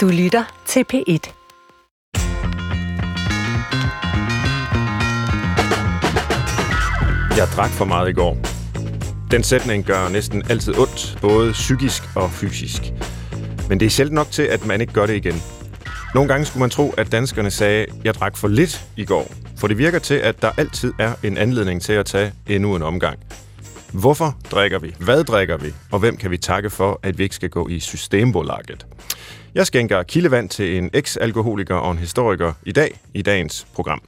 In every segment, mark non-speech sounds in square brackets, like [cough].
Du lytter til P1. Jeg drak for meget i går. Den sætning gør næsten altid ondt, både psykisk og fysisk. Men det er sjældent nok til, at man ikke gør det igen. Nogle gange skulle man tro, at danskerne sagde, jeg drak for lidt i går. For det virker til, at der altid er en anledning til at tage endnu en omgang. Hvorfor drikker vi? Hvad drikker vi? Og hvem kan vi takke for, at vi ikke skal gå i systembolaget? Jeg skænker kildevand til en eks-alkoholiker og en historiker i dag i dagens program.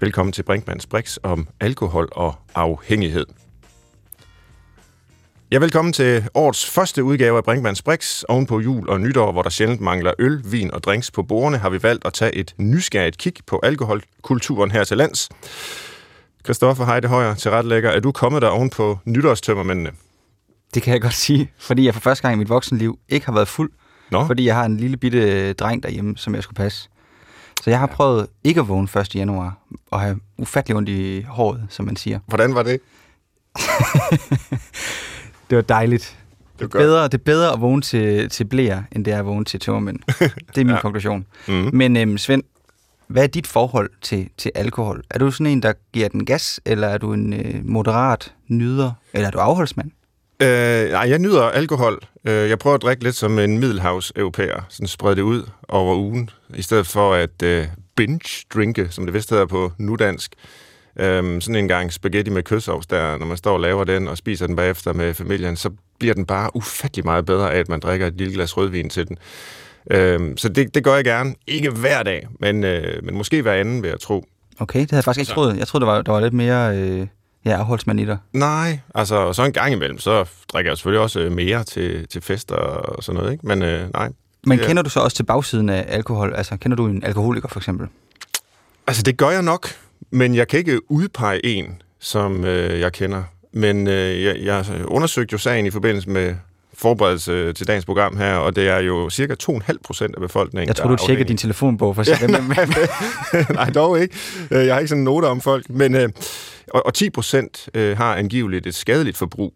Velkommen til Brinkmanns Brix om alkohol og afhængighed. Ja, velkommen til årets første udgave af Brinkmanns Brix. Oven på jul og nytår, hvor der sjældent mangler øl, vin og drinks på bordene, har vi valgt at tage et nysgerrigt kig på alkoholkulturen her til lands. Christoffer Heidehøjer, tilrettelægger, er du kommet der oven på nytårstømmermændene? Det kan jeg godt sige, fordi jeg for første gang i mit voksenliv ikke har været fuld, Nå, fordi jeg har en lille bitte dreng derhjemme, som jeg skulle passe. Så jeg har prøvet ikke at vågne 1. januar og have ufattelig ondt i håret, som man siger. hvordan var det? [laughs] Det var dejligt. Det er bedre, det er bedre at vågne til, til blære, end det er at vågne til tømmermænd. Det er min [laughs] ja. konklusion. Mm. Men øhm, Svend, hvad er dit forhold til, til alkohol? Er du sådan en, der giver den gas, eller er du en øh, moderat nyder, eller er du afholdsmand? Øh, nej, jeg nyder alkohol. Øh, jeg prøver at drikke lidt som en middelhavs-europæer. Sådan sprede det ud over ugen, i stedet for at øh, binge-drinke, som det vist hedder på nudansk. Øh, sådan en gang spaghetti med kødsovs der, når man står og laver den og spiser den bagefter med familien, så bliver den bare ufattelig meget bedre af, at man drikker et lille glas rødvin til den. Øh, så det, det gør jeg gerne. Ikke hver dag, men, øh, men måske hver anden, vil jeg tro. Okay, det havde jeg faktisk ikke troet. Jeg troede, der var, der var lidt mere øh, ja, afholdsmand i dig. Nej, altså så en gang imellem, så drikker jeg selvfølgelig også øh, mere til, til fester og sådan noget, ikke? Men øh, nej. Men er- kender du så også til bagsiden af alkohol? Altså, kender du en alkoholiker for eksempel? Altså, det gør jeg nok, men jeg kan ikke udpege en, som øh, jeg kender. Men øh, jeg, jeg undersøgte jo sagen i forbindelse med forberedelse til dagens program her, og det er jo cirka 2,5 procent af befolkningen, Jeg tror, du er tjekker din telefonbog for at se, hvem, [laughs] hvem, [laughs] Nej, dog ikke. Øh, Jeg har ikke sådan noter om folk. Men, øh, og, og 10 procent øh, har angiveligt et skadeligt forbrug.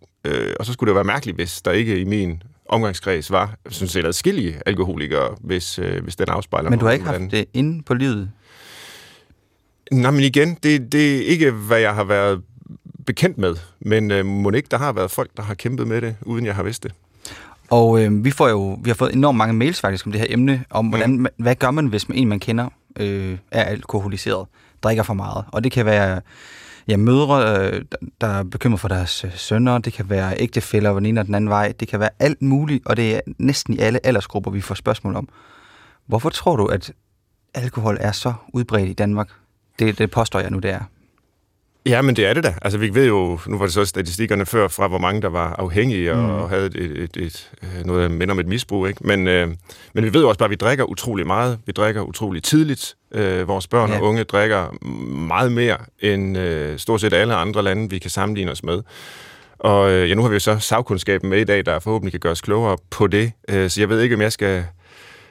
Og så skulle det være mærkeligt, hvis der ikke i min omgangskreds var, sådan set, adskillige alkoholikere, hvis, hvis den afspejler Men du har ikke haft det inde på livet? Nej, men igen, det, det er ikke, hvad jeg har været bekendt med. Men øh, må ikke, der har været folk, der har kæmpet med det, uden jeg har vidst det. Og øh, vi får jo vi har fået enormt mange mails faktisk om det her emne, om hvordan, man, hvad gør man, hvis man, en, man kender, øh, er alkoholiseret, drikker for meget. Og det kan være ja, mødre, øh, der er bekymret for deres øh, sønner, det kan være ægtefæller, den ene og den anden vej, det kan være alt muligt, og det er næsten i alle aldersgrupper, vi får spørgsmål om. Hvorfor tror du, at alkohol er så udbredt i Danmark? Det, det påstår jeg nu, det er. Ja, men det er det da. Altså, vi ved jo, nu var det så statistikkerne før, fra hvor mange, der var afhængige og, Mm. og havde et, et, et, øh, noget, der minder om et misbrug. Ikke? Men, øh, men vi ved jo også bare, at vi drikker utrolig meget. Vi drikker utrolig tidligt. Øh, vores børn Ja. og unge drikker meget mere end øh, stort set alle andre lande, vi kan sammenligne os med. Og øh, ja, nu har vi jo så sagkundskaben med i dag, der forhåbentlig kan gøre os klogere på det. Øh, så jeg ved ikke, om jeg skal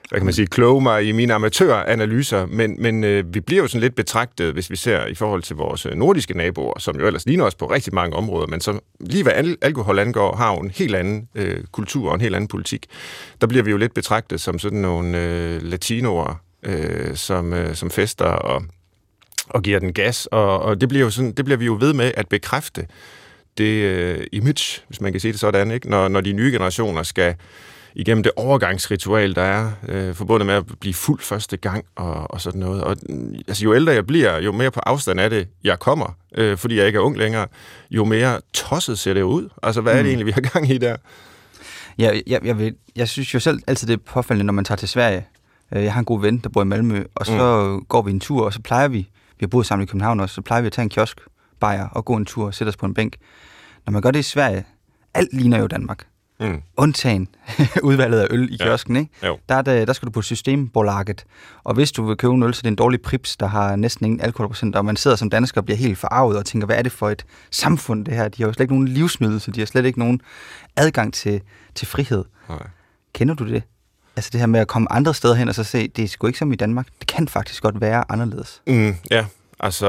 hvad kan man sige, kloge mig i mine amatøranalyser, men, men øh, vi bliver jo sådan lidt betragtet, hvis vi ser i forhold til vores øh, nordiske naboer, som jo ellers ligner os på rigtig mange områder, men som lige hvad al- alkohol angår, har jo en helt anden øh, kultur og en helt anden politik. Der bliver vi jo lidt betragtet som sådan nogle øh, latinoer, øh, som, øh, som fester og, og giver den gas, og, og det, bliver jo sådan, det bliver vi jo ved med at bekræfte det øh, image, hvis man kan sige det sådan, ikke? Når, når de nye generationer skal igennem det overgangsritual, der er øh, forbundet med at blive fuld første gang og, og sådan noget. Og, mm, altså, jo ældre jeg bliver, jo mere på afstand af det, jeg kommer, øh, fordi jeg ikke er ung længere, jo mere tosset ser det ud. Altså, hvad er det Mm. egentlig, vi har gang i der? Jeg, jeg, jeg, vil, jeg synes jo selv altid, det er påfaldende, når man tager til Sverige. Øh, Jeg har en god ven, der bor i Malmø, og så mm. går vi en tur, og så plejer vi, vi har boet sammen i København også, så plejer vi at tage en kiosk, bajer og gå en tur og sætte os på en bænk. Når man gør det i Sverige, alt ligner jo Danmark. Mm. Undtagen [laughs] udvalget af øl i Ja. kiosken, ikke? Jo. Der, er det, der skal du på systembolaget. Og hvis du vil købe en øl, så er det en dårlig prips, der har næsten ingen alkoholprocent, og man sidder som dansker og bliver helt forarvet og tænker, hvad er det for et samfund, det her? De har jo slet ikke nogen livsnydelse, de har slet ikke nogen adgang til, til frihed. Nej. Kender du det? Altså det her med at komme andre steder hen og så se, det er sgu ikke som i Danmark. Det kan faktisk godt være anderledes. Mm, ja, altså,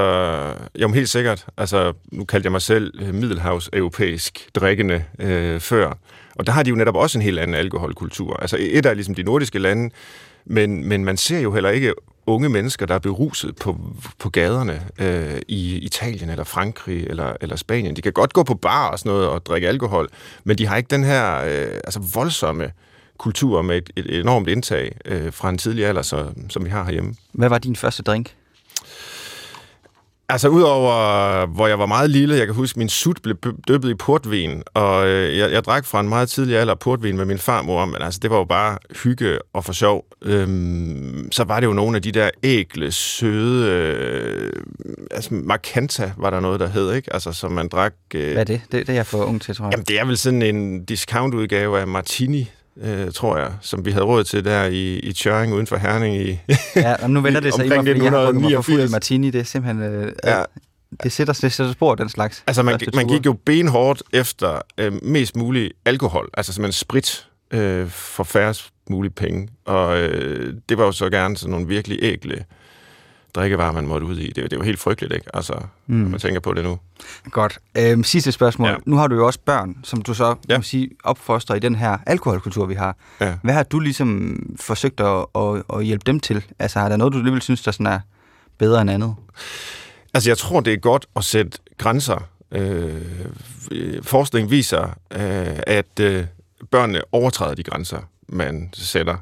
jo, men helt sikkert. Altså, nu kaldte jeg mig selv øh, middelhavs-europæisk drikkende øh, før. Og der har de jo netop også en helt anden alkoholkultur. Altså, e- et er ligesom de nordiske lande, Men, men man ser jo heller ikke unge mennesker, der er beruset på, på gaderne øh, i Italien eller Frankrig eller, eller Spanien. De kan godt gå på bar og sådan noget og drikke alkohol, men de har ikke den her øh, altså voldsomme kultur med et, et enormt indtag øh, fra en tidlig alder, så, som vi har herhjemme. Hvad var din første drink? Altså, udover hvor jeg var meget lille, jeg kan huske, min sut blev døbet i portvin, og øh, jeg, jeg drak fra en meget tidlig alder portvin med min farmor, men altså, det var jo bare hygge og for sjov. Øhm, så var det jo nogle af de der ægle, søde, øh, altså Marcanta var der noget, der hed, ikke? Altså, som man drak... Øh, Hvad er det? Det, det er jeg for ung til, tror jeg. Jamen, det er vel sådan en discount-udgave af Martini, øh, tror jeg, som vi havde råd til der i, i Tjøring uden for Herning i Ja, og nu vender [laughs] det sig i mig, fordi jeg har fuld Martini. Det er simpelthen... Øh, ja. Det sætter, det sætter spor, den slags. Altså, man, man gik jo benhårdt efter øh, mest mulig alkohol, altså simpelthen sprit øh, for færrest mulige penge. Og øh, det var jo så gerne sådan nogle virkelig ægle drikkevarer, man måtte ud i. Det, det jo helt frygteligt, ikke? Altså, mm. når man tænker på det nu. Godt. Øhm, sidste spørgsmål. Ja. Nu har du jo også børn, som du så ja. må sige, opfoster i den her alkoholkultur, vi har. Ja. Hvad har du ligesom forsøgt at, at, at hjælpe dem til? Altså, er der noget, du alligevel synes, der sådan er bedre end andet? Altså, jeg tror, det er godt at sætte grænser. Øh, forskning viser, øh, at øh, børnene overtræder de grænser man sætter.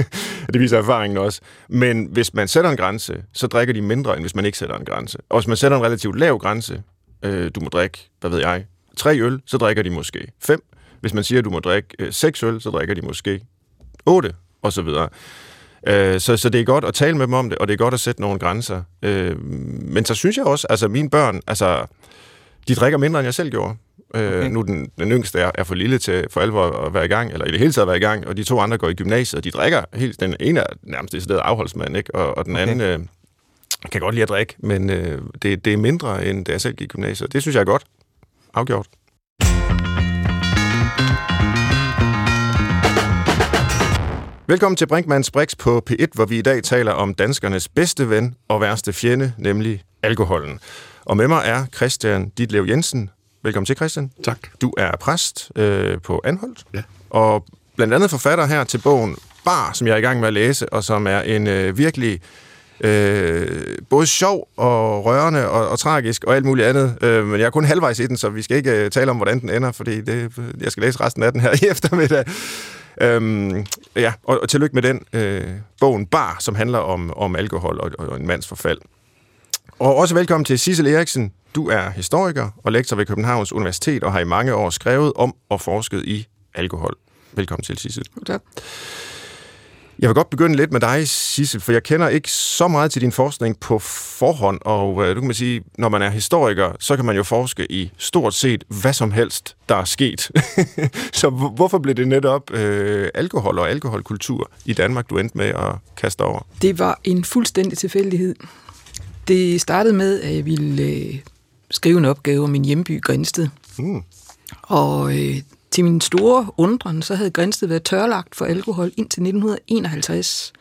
[laughs] det viser erfaringen også. Men hvis man sætter en grænse, så drikker de mindre, end hvis man ikke sætter en grænse. Og hvis man sætter en relativt lav grænse, øh, du må drikke, hvad ved jeg, tre øl, så drikker de måske fem. Hvis man siger, at du må drikke øh, seks øl, så drikker de måske otte, og så videre. Øh, så, så det er godt at tale med dem om det, og det er godt at sætte nogle grænser. Øh, men så synes jeg også, altså mine børn, altså, de drikker mindre, end jeg selv gjorde. Øh, okay. Nu den, den yngste er, er for lille til for alvor at være i gang, eller i det hele taget at være i gang, og de to andre går i gymnasiet, og de drikker helt... Den ene er nærmest det stedet afholdsmand, ikke? Og, og den okay. anden øh, kan godt lide at drikke, men øh, det, det er mindre, end da jeg selv gik i gymnasiet. Det synes jeg er godt. Afgjort. Velkommen til Brinkmanns Brix på P1, hvor vi i dag taler om danskernes bedste ven og værste fjende, nemlig alkoholen. Og med mig er Christian Ditlev Jensen, Velkommen til, Christian. Tak. Du er præst øh, på Anholdt. Ja. Og blandt andet forfatter her til bogen Bar, som jeg er i gang med at læse, og som er en øh, virkelig øh, både sjov og rørende og, og tragisk og alt muligt andet. Øh, men jeg er kun halvvejs i den, så vi skal ikke øh, tale om, hvordan den ender, fordi det, jeg skal læse resten af den her [laughs] i eftermiddag. Øhm, ja, og, og tillykke med den øh, bogen Bar, som handler om, om alkohol og, og en mands forfald. Og også velkommen til Sissel Eriksen. Du er historiker og lektor ved Københavns Universitet og har i mange år skrevet om og forsket i alkohol. Velkommen til, Sissel. Tak. Jeg vil godt begynde lidt med dig, Sissel, for jeg kender ikke så meget til din forskning på forhånd, og øh, du kan man sige, når man er historiker, så kan man jo forske i stort set hvad som helst, der er sket. [laughs] så hvorfor blev det netop øh, alkohol og alkoholkultur i Danmark, du endte med at kaste over? Det var en fuldstændig tilfældighed. Det startede med, at jeg ville øh, skrive en opgave om min hjemby Grænsted. Mm. Og øh, til min store undren, så havde Grænsted været tørlagt for alkohol indtil 1951.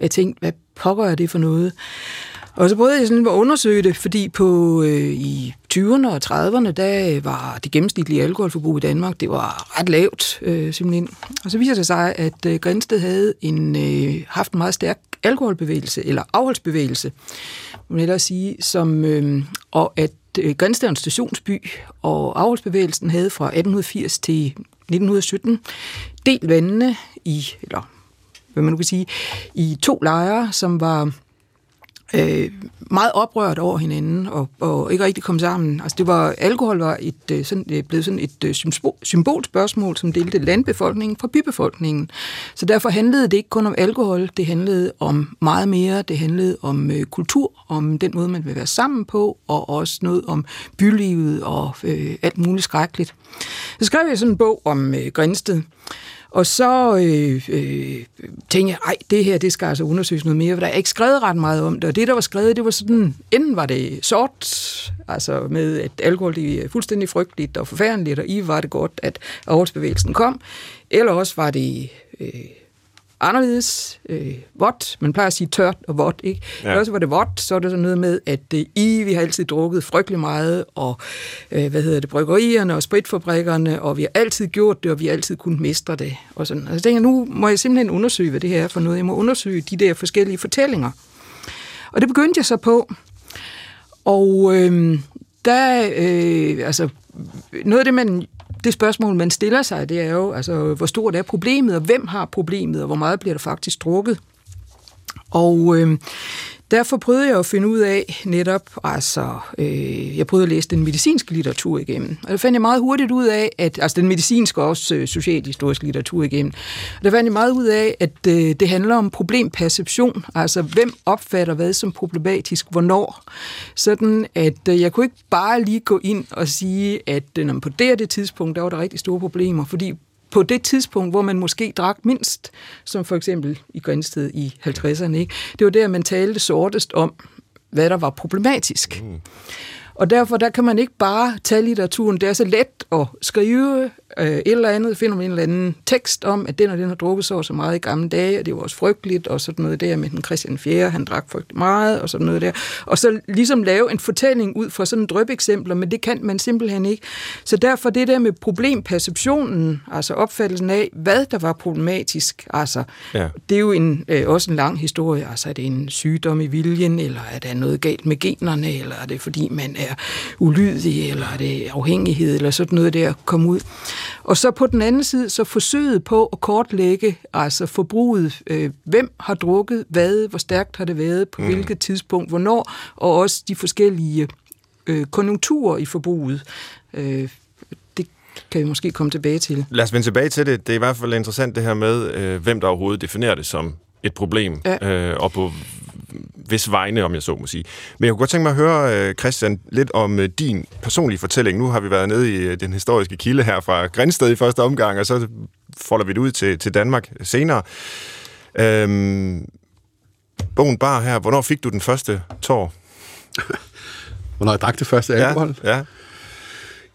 Jeg tænkte, hvad pokker er det for noget? Og så prøvede jeg sådan at undersøge det, fordi på øh, i 20'erne og 30'erne, der var det gennemsnitlige alkoholforbrug i Danmark, det var ret lavt øh, simpelthen. Og så viser det sig, at øh, Grænsted havde en, øh, haft en meget stærk alkoholbevægelse, eller afholdsbevægelse, må jeg sige, som, øh, og at øh, en stationsby, og afholdsbevægelsen havde fra 1880 til 1917 delt vandene i, eller hvad man nu kan sige, i to lejre, som var øh, meget oprørt over hinanden og, og ikke rigtig kom sammen. Altså det var, alkohol var et, øh, sådan, øh, blevet sådan et øh, symbolspørgsmål, som delte landbefolkningen fra bybefolkningen. Så derfor handlede det ikke kun om alkohol, det handlede om meget mere. Det handlede om øh, kultur, om den måde, man vil være sammen på, og også noget om bylivet og øh, alt muligt skrækkeligt. Så skrev jeg sådan en bog om øh, Grænsted, og så øh, øh, tænkte jeg, ej, det her, det skal altså undersøges noget mere, for der er ikke skrevet ret meget om det. Og det, der var skrevet, det var sådan, enten var det sort, altså med, at alkohol det er fuldstændig frygteligt og forfærdeligt, og i var det godt, at oversbevægelsen kom, eller også var det øh, anderledes øh, vådt. Man plejer at sige tørt og vådt, ikke? Ja. Også var det vådt, så er det sådan noget med, at øh, I, vi har altid drukket frygtelig meget, og øh, hvad hedder det, bryggerierne og spritfabrikkerne, og vi har altid gjort det, og vi har altid kunnet mestre det. Og sådan. Altså, tænker, nu må jeg simpelthen undersøge, hvad det her er for noget. Jeg må undersøge de der forskellige fortællinger. Og det begyndte jeg så på. Og øh, der, øh, altså, noget af det, man det spørgsmål, man stiller sig, det er jo, altså, hvor stort er problemet, og hvem har problemet, og hvor meget bliver der faktisk drukket. Og øh, Derfor prøvede jeg at finde ud af netop, altså, øh, jeg prøvede at læse den medicinske litteratur igennem. Og der fandt jeg meget hurtigt ud af, at, altså den medicinske og også øh, socialhistoriske litteratur igennem. Og der fandt jeg meget ud af, at øh, det handler om problemperception, altså hvem opfatter hvad som problematisk, hvornår. Sådan at øh, jeg kunne ikke bare lige gå ind og sige, at øh, på det og det tidspunkt, der var der rigtig store problemer, fordi på det tidspunkt, hvor man måske drak mindst, som for eksempel i Grænsted i 50'erne. Ikke? Det var der, man talte sortest om, hvad der var problematisk. Mm. Og derfor der kan man ikke bare tage litteraturen. Det er så let at skrive øh, et eller andet, finder man en eller anden tekst om, at den og den har drukket så så meget i gamle dage, og det var også frygteligt, og sådan noget der med den Christian 4., han drak frygtelig meget, og sådan noget der. Og så ligesom lave en fortælling ud fra sådan drøbeksempler, men det kan man simpelthen ikke. Så derfor det der med problemperceptionen, altså opfattelsen af, hvad der var problematisk, altså, ja. det er jo en, øh, også en lang historie. Altså, er det en sygdom i viljen, eller er der noget galt med generne, eller er det fordi, man er ulydig, eller er det afhængighed, eller sådan noget der kom ud. Og så på den anden side, så forsøget på at kortlægge altså forbruget. Øh, hvem har drukket hvad, hvor stærkt har det været, på mm. hvilket tidspunkt, hvornår, og også de forskellige øh, konjunkturer i forbruget. Øh, det kan vi måske komme tilbage til. Lad os vende tilbage til det. Det er i hvert fald interessant det her med, øh, hvem der overhovedet definerer det som et problem, ja. øh, og på hvis vegne, om jeg så må sige. Men jeg kunne godt tænke mig at høre, øh, Christian, lidt om øh, din personlige fortælling. Nu har vi været nede i øh, den historiske kilde her fra Grænsted i første omgang, og så folder vi det ud til, til Danmark senere. Øhm, bogen Bar her, hvornår fik du den første tår? [laughs] hvornår jeg drak det første alkohol? Ja, ja.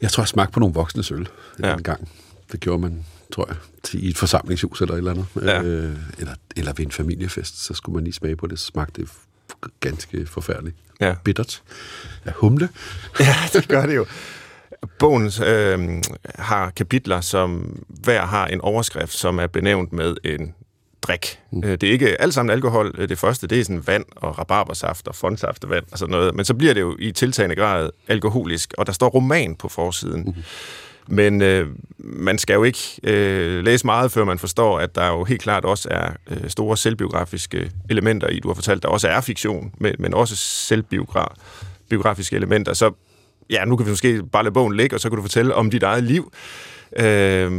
Jeg tror, jeg smagte på nogle voksne øl ja. en gang. Det gjorde man, tror jeg, til, i et forsamlingshus eller et eller andet. Ja. Øh, eller, eller ved en familiefest, så skulle man lige smage på det. Så smagte det ganske forfærdeligt. Ja. Bittert. Ja, humle. [laughs] ja, det gør det jo. Bogen øh, har kapitler, som hver har en overskrift, som er benævnt med en drik. Mm. Øh, det er ikke alt sammen alkohol. Øh, det første, det er sådan vand og rabarbersaft og fondsaftevand og sådan noget. Men så bliver det jo i tiltagende grad alkoholisk, og der står roman på forsiden. Mm. Men øh, man skal jo ikke øh, læse meget, før man forstår, at der jo helt klart også er øh, store selvbiografiske elementer i. Du har fortalt, der også er fiktion, men, men også selvbiografiske elementer. Så ja, nu kan vi måske bare lade bogen ligge, og så kan du fortælle om dit eget liv. Øh,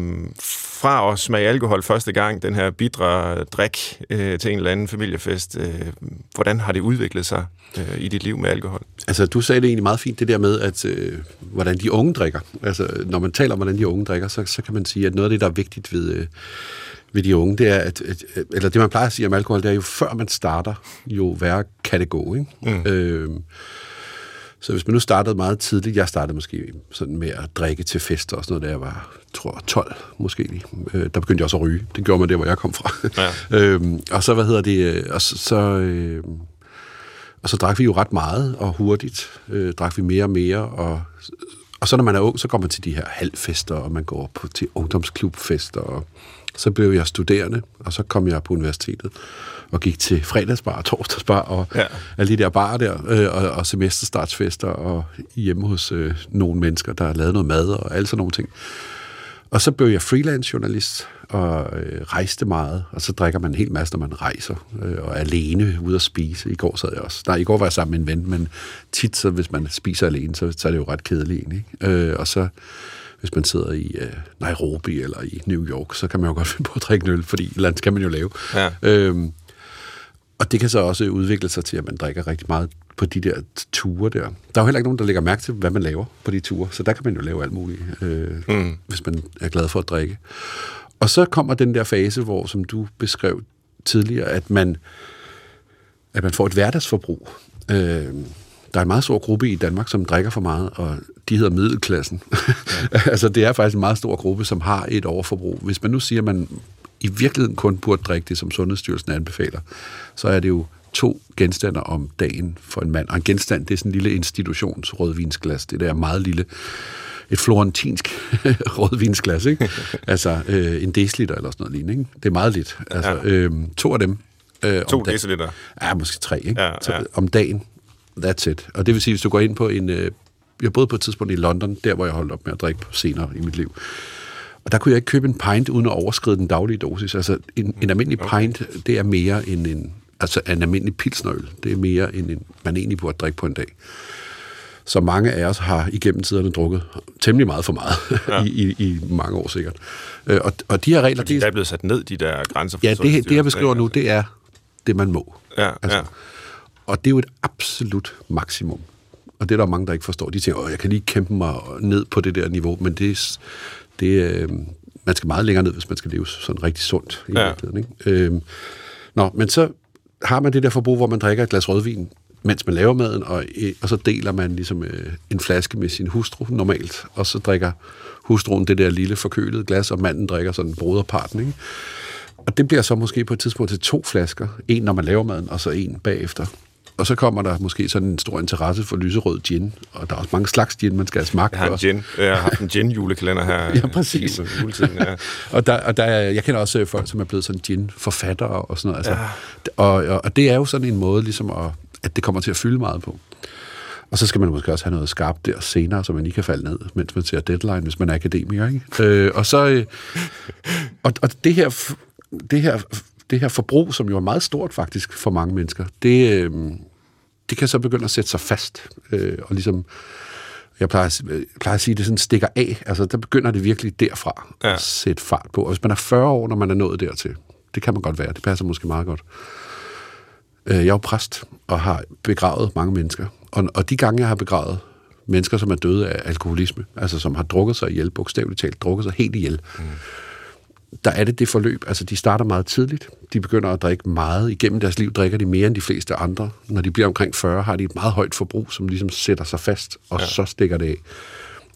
fra at smage alkohol første gang, den her bidre drik øh, til en eller anden familiefest, øh, hvordan har det udviklet sig øh, i dit liv med alkohol? Altså, du sagde det egentlig meget fint, det der med, at øh, hvordan de unge drikker. Altså, når man taler om, hvordan de unge drikker, så, så kan man sige, at noget af det, der er vigtigt ved... Øh, ved de unge, det er, at, at, eller det man plejer at sige om alkohol, det er jo før man starter, jo værre kan det gå. Ikke? Mm. Øh, så hvis man nu startede meget tidligt, jeg startede måske sådan med at drikke til fester og sådan noget, da jeg var, tror 12 måske. Øh, der begyndte jeg også at ryge. Det gjorde man der, hvor jeg kom fra. Ja. [laughs] øhm, og så, hvad hedder det, øh, og så, så, øh, og så drak vi jo ret meget og hurtigt. Øh, drak vi mere og mere, og, og så når man er ung, så går man til de her halvfester, og man går på, til ungdomsklubfester, og så blev jeg studerende, og så kom jeg på universitetet og gik til fredagsbar og torsdagsbar og ja. alle de der barer der, øh, og, og semesterstartsfester og hjemme hos øh, nogle mennesker, der lavede noget mad og alle sådan nogle ting. Og så blev jeg freelance journalist og øh, rejste meget, og så drikker man en hel masse, når man rejser øh, og er alene ude at spise. I går sad jeg også. Nej, i går var jeg sammen med en ven, men tit, så, hvis man spiser alene, så, så er det jo ret kedeligt egentlig. Øh, og så hvis man sidder i øh, Nairobi eller i New York, så kan man jo godt [laughs] finde på at drikke en øl, fordi land skal man jo lave. Ja. Øhm, og det kan så også udvikle sig til, at man drikker rigtig meget på de der ture der. Der er jo heller ikke nogen, der lægger mærke til, hvad man laver på de ture, så der kan man jo lave alt muligt, øh, mm. hvis man er glad for at drikke. Og så kommer den der fase, hvor, som du beskrev tidligere, at man, at man får et hverdagsforbrug. Øh, der er en meget stor gruppe i Danmark, som drikker for meget, og de hedder middelklassen. Ja. [laughs] altså, det er faktisk en meget stor gruppe, som har et overforbrug. Hvis man nu siger, at man i virkeligheden kun burde drikke det, som Sundhedsstyrelsen anbefaler, så er det jo to genstander om dagen for en mand. Og en genstand, det er sådan en lille institutionsrødvinsglas. Det der er meget lille et florentinsk [laughs] rødvinsglas, ikke? [laughs] altså øh, en deciliter eller sådan noget lignende. Ikke? Det er meget lidt. Altså, ja. øh, to af dem. Øh, to deciliter? Ja, måske tre. Ikke? Ja, ja. Så, om dagen. That's it. Og det vil sige, hvis du går ind på en... Øh, jeg boede på et tidspunkt i London, der hvor jeg holdt op med at drikke på senere i mit liv. Og der kunne jeg ikke købe en pint uden at overskride den daglige dosis. Altså en, en almindelig okay. pint, det er mere end en, altså en almindelig pilsnøl. Det er mere end en, man egentlig burde drikke på en dag. Så mange af os har igennem tiderne drukket temmelig meget for meget ja. [laughs] i, i, i mange år sikkert. Øh, og, og de her regler... Fordi de, der er blevet sat ned, de der grænser for Ja, det, det jeg beskriver nu, det er det, man må. Ja, altså, ja. Og det er jo et absolut maksimum. Og det er der mange, der ikke forstår. De tænker, at jeg kan lige kæmpe mig ned på det der niveau, men det, det, øh, man skal meget længere ned, hvis man skal leve sådan rigtig sundt i ja. Ikke? Øh, nå, men så har man det der forbrug, hvor man drikker et glas rødvin, mens man laver maden, og, og så deler man ligesom øh, en flaske med sin hustru normalt, og så drikker hustruen det der lille forkølede glas, og manden drikker sådan broderparten, ikke? Og det bliver så måske på et tidspunkt til to flasker. En, når man laver maden, og så en bagefter. Og så kommer der måske sådan en stor interesse for lyserød gin, og der er også mange slags gin, man skal have smagt. Jeg har en gin. Jeg har haft en gin-julekalender her. [laughs] ja, præcis. Juletiden, ja. [laughs] og der, og der, jeg kender også folk, som er blevet sådan gin-forfattere og sådan noget. Altså, ja. og, og, og det er jo sådan en måde ligesom at, at det kommer til at fylde meget på. Og så skal man måske også have noget skarpt der senere, så man ikke kan falde ned, mens man ser deadline, hvis man er akademiker. Ikke? Øh, og så... Øh, og, og det her, det her det her forbrug, som jo er meget stort faktisk for mange mennesker, det, øh, det kan så begynde at sætte sig fast. Øh, og ligesom, jeg plejer, jeg plejer at sige, det sådan stikker af. Altså, der begynder det virkelig derfra ja. at sætte fart på. Og hvis man er 40 år, når man er nået dertil, det kan man godt være, det passer måske meget godt. Øh, jeg er jo præst og har begravet mange mennesker. Og, og de gange, jeg har begravet mennesker, som er døde af alkoholisme, altså som har drukket sig ihjel, bogstaveligt talt, drukket sig helt ihjel, mm der er det det forløb. Altså, de starter meget tidligt. De begynder at drikke meget. Igennem deres liv drikker de mere end de fleste andre. Når de bliver omkring 40, har de et meget højt forbrug, som ligesom sætter sig fast, og ja. så stikker det af.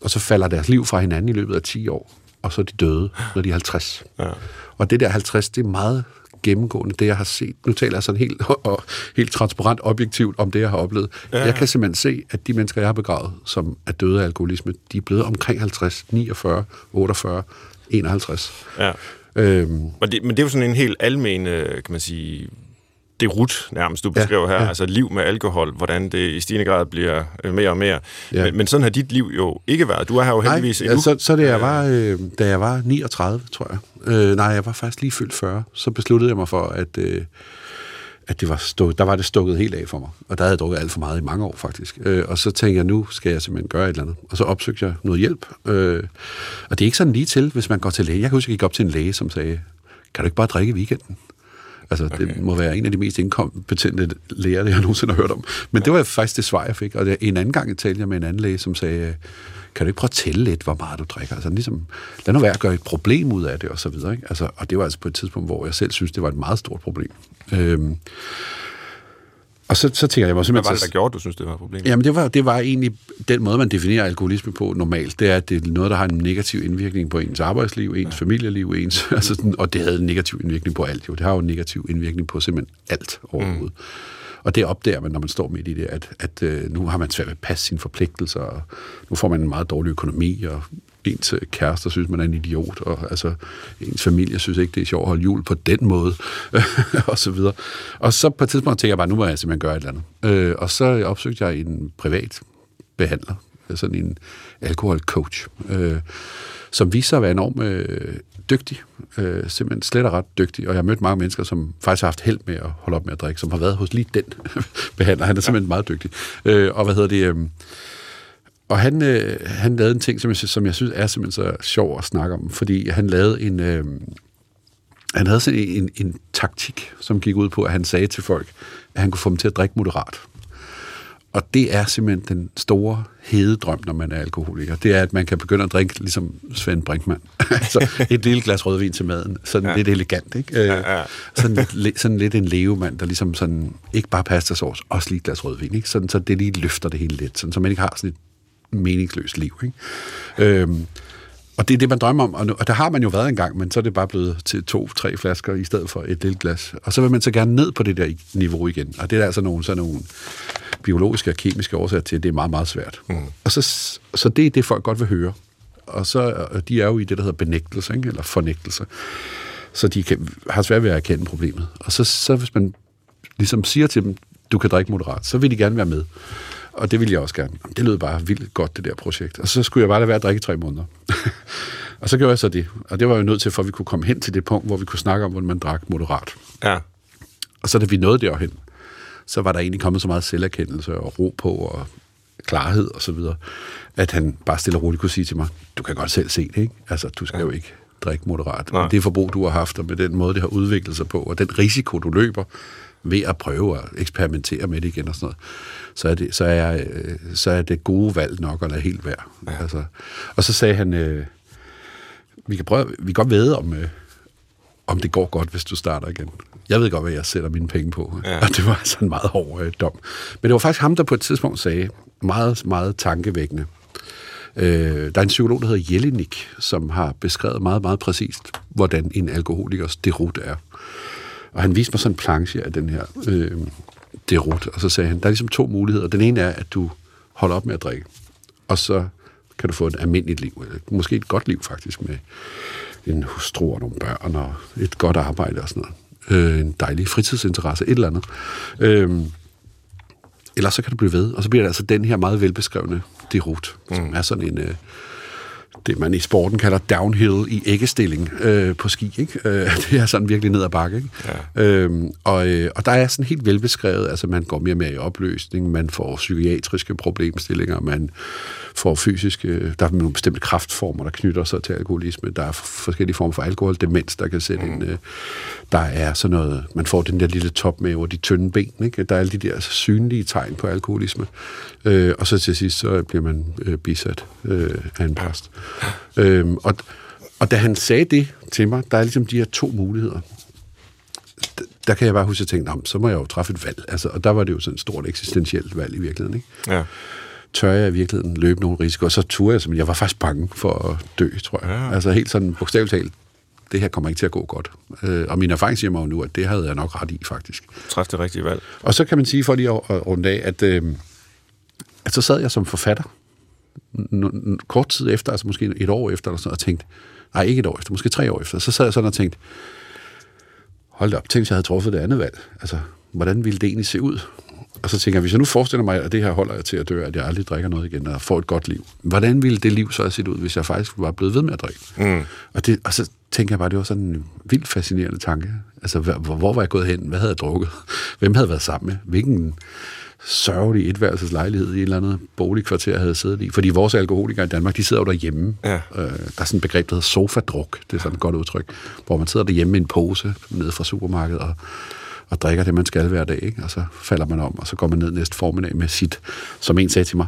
Og så falder deres liv fra hinanden i løbet af 10 år, og så er de døde, når de er 50. Ja. Og det der 50, det er meget gennemgående, det jeg har set. Nu taler jeg sådan helt, [laughs] og, helt transparent, objektivt om det, jeg har oplevet. Ja. Jeg kan simpelthen se, at de mennesker, jeg har begravet, som er døde af alkoholisme, de er blevet omkring 50, 49, 48, 51. Ja. Øhm. Men, det, men det er jo sådan en helt almen, øh, kan man sige, det rut nærmest, du beskriver ja, her, ja. altså liv med alkohol, hvordan det i stigende grad bliver øh, mere og mere. Ja. Men, men sådan har dit liv jo ikke været. Du er her jo heldigvis Nej, endnu. Ja, så, så det, jeg var, øh, da jeg var 39, tror jeg. Øh, nej, jeg var faktisk lige fyldt 40. Så besluttede jeg mig for, at... Øh, at det var stuk, der var det stukket helt af for mig. Og der havde jeg drukket alt for meget i mange år, faktisk. Øh, og så tænkte jeg, nu skal jeg simpelthen gøre et eller andet. Og så opsøgte jeg noget hjælp. Øh, og det er ikke sådan lige til, hvis man går til læge. Jeg kan huske, jeg gik op til en læge, som sagde, kan du ikke bare drikke i weekenden? Altså, okay. det må være en af de mest inkompetente læger, jeg nogensinde har hørt om. Men ja. det var faktisk det svar, jeg fik. Og en anden gang talte jeg med en anden læge, som sagde, kan du ikke prøve at tælle lidt, hvor meget du drikker? Altså ligesom, lad nu være at gøre et problem ud af det, og så videre. Ikke? Altså, og det var altså på et tidspunkt, hvor jeg selv synes, det var et meget stort problem. Øhm, og så, så tænker jeg mig simpelthen... Hvad var det, der gjorde, du synes, det var et problem? Jamen, det var, det var egentlig den måde, man definerer alkoholisme på normalt. Det er, at det er noget, der har en negativ indvirkning på ens arbejdsliv, ens ja. familieliv, ens... [laughs] Altså sådan, og det havde en negativ indvirkning på alt. Jo. Det har jo en negativ indvirkning på simpelthen alt overhovedet. Mm. Og det opdager man, når man står midt i det, at, at øh, nu har man svært ved at passe sine forpligtelser, og nu får man en meget dårlig økonomi, og ens øh, kærester synes, man er en idiot, og altså, ens familie synes ikke, det er sjovt at holde jul på den måde, [laughs] og så videre. Og så på et tidspunkt tænker jeg bare, nu må jeg simpelthen gøre et eller andet. Øh, og så opsøgte jeg en privat behandler, sådan en alkoholcoach, øh, som viser sig at være enormt øh, dygtig, øh, simpelthen slet og ret dygtig, og jeg har mødt mange mennesker, som faktisk har haft held med at holde op med at drikke, som har været hos lige den [laughs] behandler. Han er simpelthen meget dygtig. Øh, og hvad hedder det... Øh, og han, øh, han lavede en ting, som jeg, som jeg synes er simpelthen så sjov at snakke om, fordi han lavede en... Øh, han havde sådan en, en, en taktik, som gik ud på, at han sagde til folk, at han kunne få dem til at drikke moderat. Og det er simpelthen den store hede drøm, når man er alkoholiker. Det er, at man kan begynde at drikke ligesom Svend Brinkmann. [laughs] altså et lille glas rødvin til maden. Sådan ja. lidt elegant, ikke? Ja, ja. sådan, lidt, sådan lidt en levemand, der ligesom sådan, ikke bare pastasauce, også lige et glas rødvin, ikke? Sådan, så det lige løfter det hele lidt, sådan, så man ikke har sådan et meningsløst liv, ikke? Øhm, og det er det, man drømmer om, og, nu, og der har man jo været engang, men så er det bare blevet til to-tre flasker i stedet for et lille glas. Og så vil man så gerne ned på det der niveau igen, og det er altså nogle, sådan nogle biologiske og kemiske årsager til, at det er meget, meget svært. Mm. Og så, så det er det, folk godt vil høre. Og så og de er jo i det, der hedder benægtelse, ikke? eller fornægtelse. Så de kan, har svært ved at erkende problemet. Og så, så hvis man ligesom siger til dem, du kan drikke moderat, så vil de gerne være med. Og det ville jeg også gerne. Det lød bare vildt godt, det der projekt. Og så skulle jeg bare lade være at drikke i tre måneder. [laughs] og så gjorde jeg så det. Og det var jeg nødt til, for at vi kunne komme hen til det punkt, hvor vi kunne snakke om, hvordan man drak moderat. Ja. Og så da vi nåede derhen, så var der egentlig kommet så meget selverkendelse og ro på og klarhed og så videre, at han bare stille og roligt kunne sige til mig, du kan godt selv se det, ikke? Altså, du skal jo ikke drikke moderat. Nej. Det forbrug, du har haft, og med den måde, det har udviklet sig på, og den risiko, du løber ved at prøve at eksperimentere med det igen og sådan noget, så er det, så er, så er det gode valg nok at lade helt være. Ja. Altså, og så sagde han, øh, vi kan prøve, vi kan godt vide, om, øh, om det går godt, hvis du starter igen. Jeg ved godt, hvad jeg sætter mine penge på. Ja. Og det var altså en meget hård øh, dom. Men det var faktisk ham, der på et tidspunkt sagde, meget, meget tankevækkende. Øh, der er en psykolog, der hedder Jelinek, som har beskrevet meget, meget præcist, hvordan en alkoholikers derut er. Og han viste mig sådan en planche af den her øh, derut, og så sagde han, der er ligesom to muligheder. Den ene er, at du holder op med at drikke, og så kan du få et almindeligt liv, eller måske et godt liv faktisk, med en hustru og nogle børn og et godt arbejde og sådan noget. Øh, en dejlig fritidsinteresse, et eller andet. Øh, eller så kan du blive ved, og så bliver det altså den her meget velbeskrevne derut, mm. som er sådan en... Øh, det, man i sporten kalder downhill i æggestilling øh, på ski. Ikke? Øh, det er sådan virkelig ned ad bakke. Ikke? Ja. Øhm, og, øh, og der er sådan helt velbeskrevet, altså man går mere og mere i opløsning, man får psykiatriske problemstillinger, man får fysiske, der er nogle bestemte kraftformer, der knytter sig til alkoholisme, der er forskellige former for alkoholdemens, der kan sætte mm. ind. Øh, der er sådan noget, man får den der lille top med over de tynde ben, ikke? der er alle de der synlige tegn på alkoholisme. Øh, og så til sidst, så bliver man øh, bisat øh, af en præst. Øhm, og, og da han sagde det til mig, der er ligesom de her to muligheder. Der kan jeg bare huske, at jeg tænkte, så må jeg jo træffe et valg. Altså, og der var det jo sådan et stort eksistentielt valg i virkeligheden. Ikke? Ja. Tør jeg i virkeligheden løbe nogle risiko? Og så turde jeg simpelthen. Jeg var faktisk bange for at dø, tror jeg. Ja. Altså helt sådan bogstaveligt talt, det her kommer ikke til at gå godt. Øh, og min erfaring siger mig jo nu, at det havde jeg nok ret i, faktisk. Træf det rigtige valg. Og så kan man sige, for lige at runde af, at, øh, at så sad jeg som forfatter kort tid efter, altså måske et år efter, eller sådan, og tænkte, nej, ikke et år efter, måske tre år efter, så sad jeg sådan og tænkte, hold op, tænk, jeg havde truffet det andet valg. Altså, hvordan ville det egentlig se ud? Og så tænker jeg, hvis jeg nu forestiller mig, at det her holder jeg til at dø, at jeg aldrig drikker noget igen, og får et godt liv. Hvordan ville det liv så have set ud, hvis jeg faktisk var blevet ved med at drikke? Mm. Og, det, og så tænker jeg bare, det var sådan en vildt fascinerende tanke. Altså, hvor, hvor var jeg gået hen? Hvad havde jeg drukket? [laughs] Hvem havde været sammen med? Hvilken sørgelig etværelses lejlighed i et eller andet boligkvarter havde siddet i. Fordi vores alkoholikere i Danmark, de sidder jo derhjemme. Ja. Øh, der er sådan et begreb, der hedder sofadruk. Det er sådan et godt udtryk. Hvor man sidder derhjemme med en pose nede fra supermarkedet og, og drikker det, man skal hver dag. Ikke? Og så falder man om, og så går man ned næste formiddag med sit, som en sagde til mig,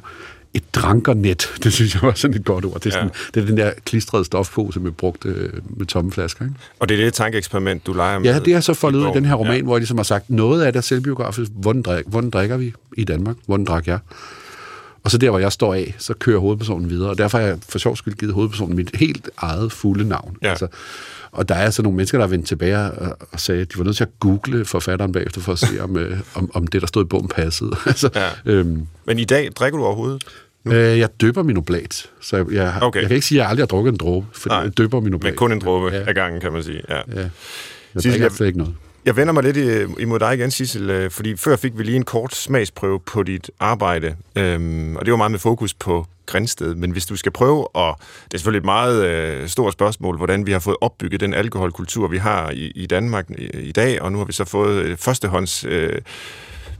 et drankernet. [laughs] Det synes jeg var sådan et godt ord. Det er, sådan, ja. det er den der klistrede stofpose med brugte øh, med tomme flasker. Ikke? Og det er det tankeeksperiment, du leger med? Ja, det er så foldet ud i den her roman, ja. hvor jeg ligesom har sagt, noget af det er selvbiografisk. Hvordan, drik, hvordan drikker vi i Danmark? Hvordan drak jeg? Og så der, hvor jeg står af, så kører hovedpersonen videre. Og derfor har jeg for sjov skyld givet hovedpersonen mit helt eget fulde navn. Ja. Altså, og der er altså nogle mennesker, der er vendt tilbage og, og sagde, at de var nødt til at google forfatteren bagefter for at se, om, øh, om, om det, der stod i bogen, passede. [laughs] altså, ja. øhm, Men i dag, drikker du overhovedet? Nu? Øh, jeg døber min oblat. Så jeg, jeg, okay. jeg kan ikke sige, at jeg aldrig har drukket en dråbe, for Nej, jeg døber min oblat. Men kun en dråbe ja. ad gangen, kan man sige. Ja. ja. Jeg drikker jeg, ikke noget. Jeg vender mig lidt imod dig igen, Sissel, øh, fordi før fik vi lige en kort smagsprøve på dit arbejde, øhm, og det var meget med fokus på Grænsted. Men hvis du skal prøve, og det er selvfølgelig et meget øh, stort spørgsmål, hvordan vi har fået opbygget den alkoholkultur, vi har i, i Danmark i, i dag, og nu har vi så fået øh, førstehånds... Øh,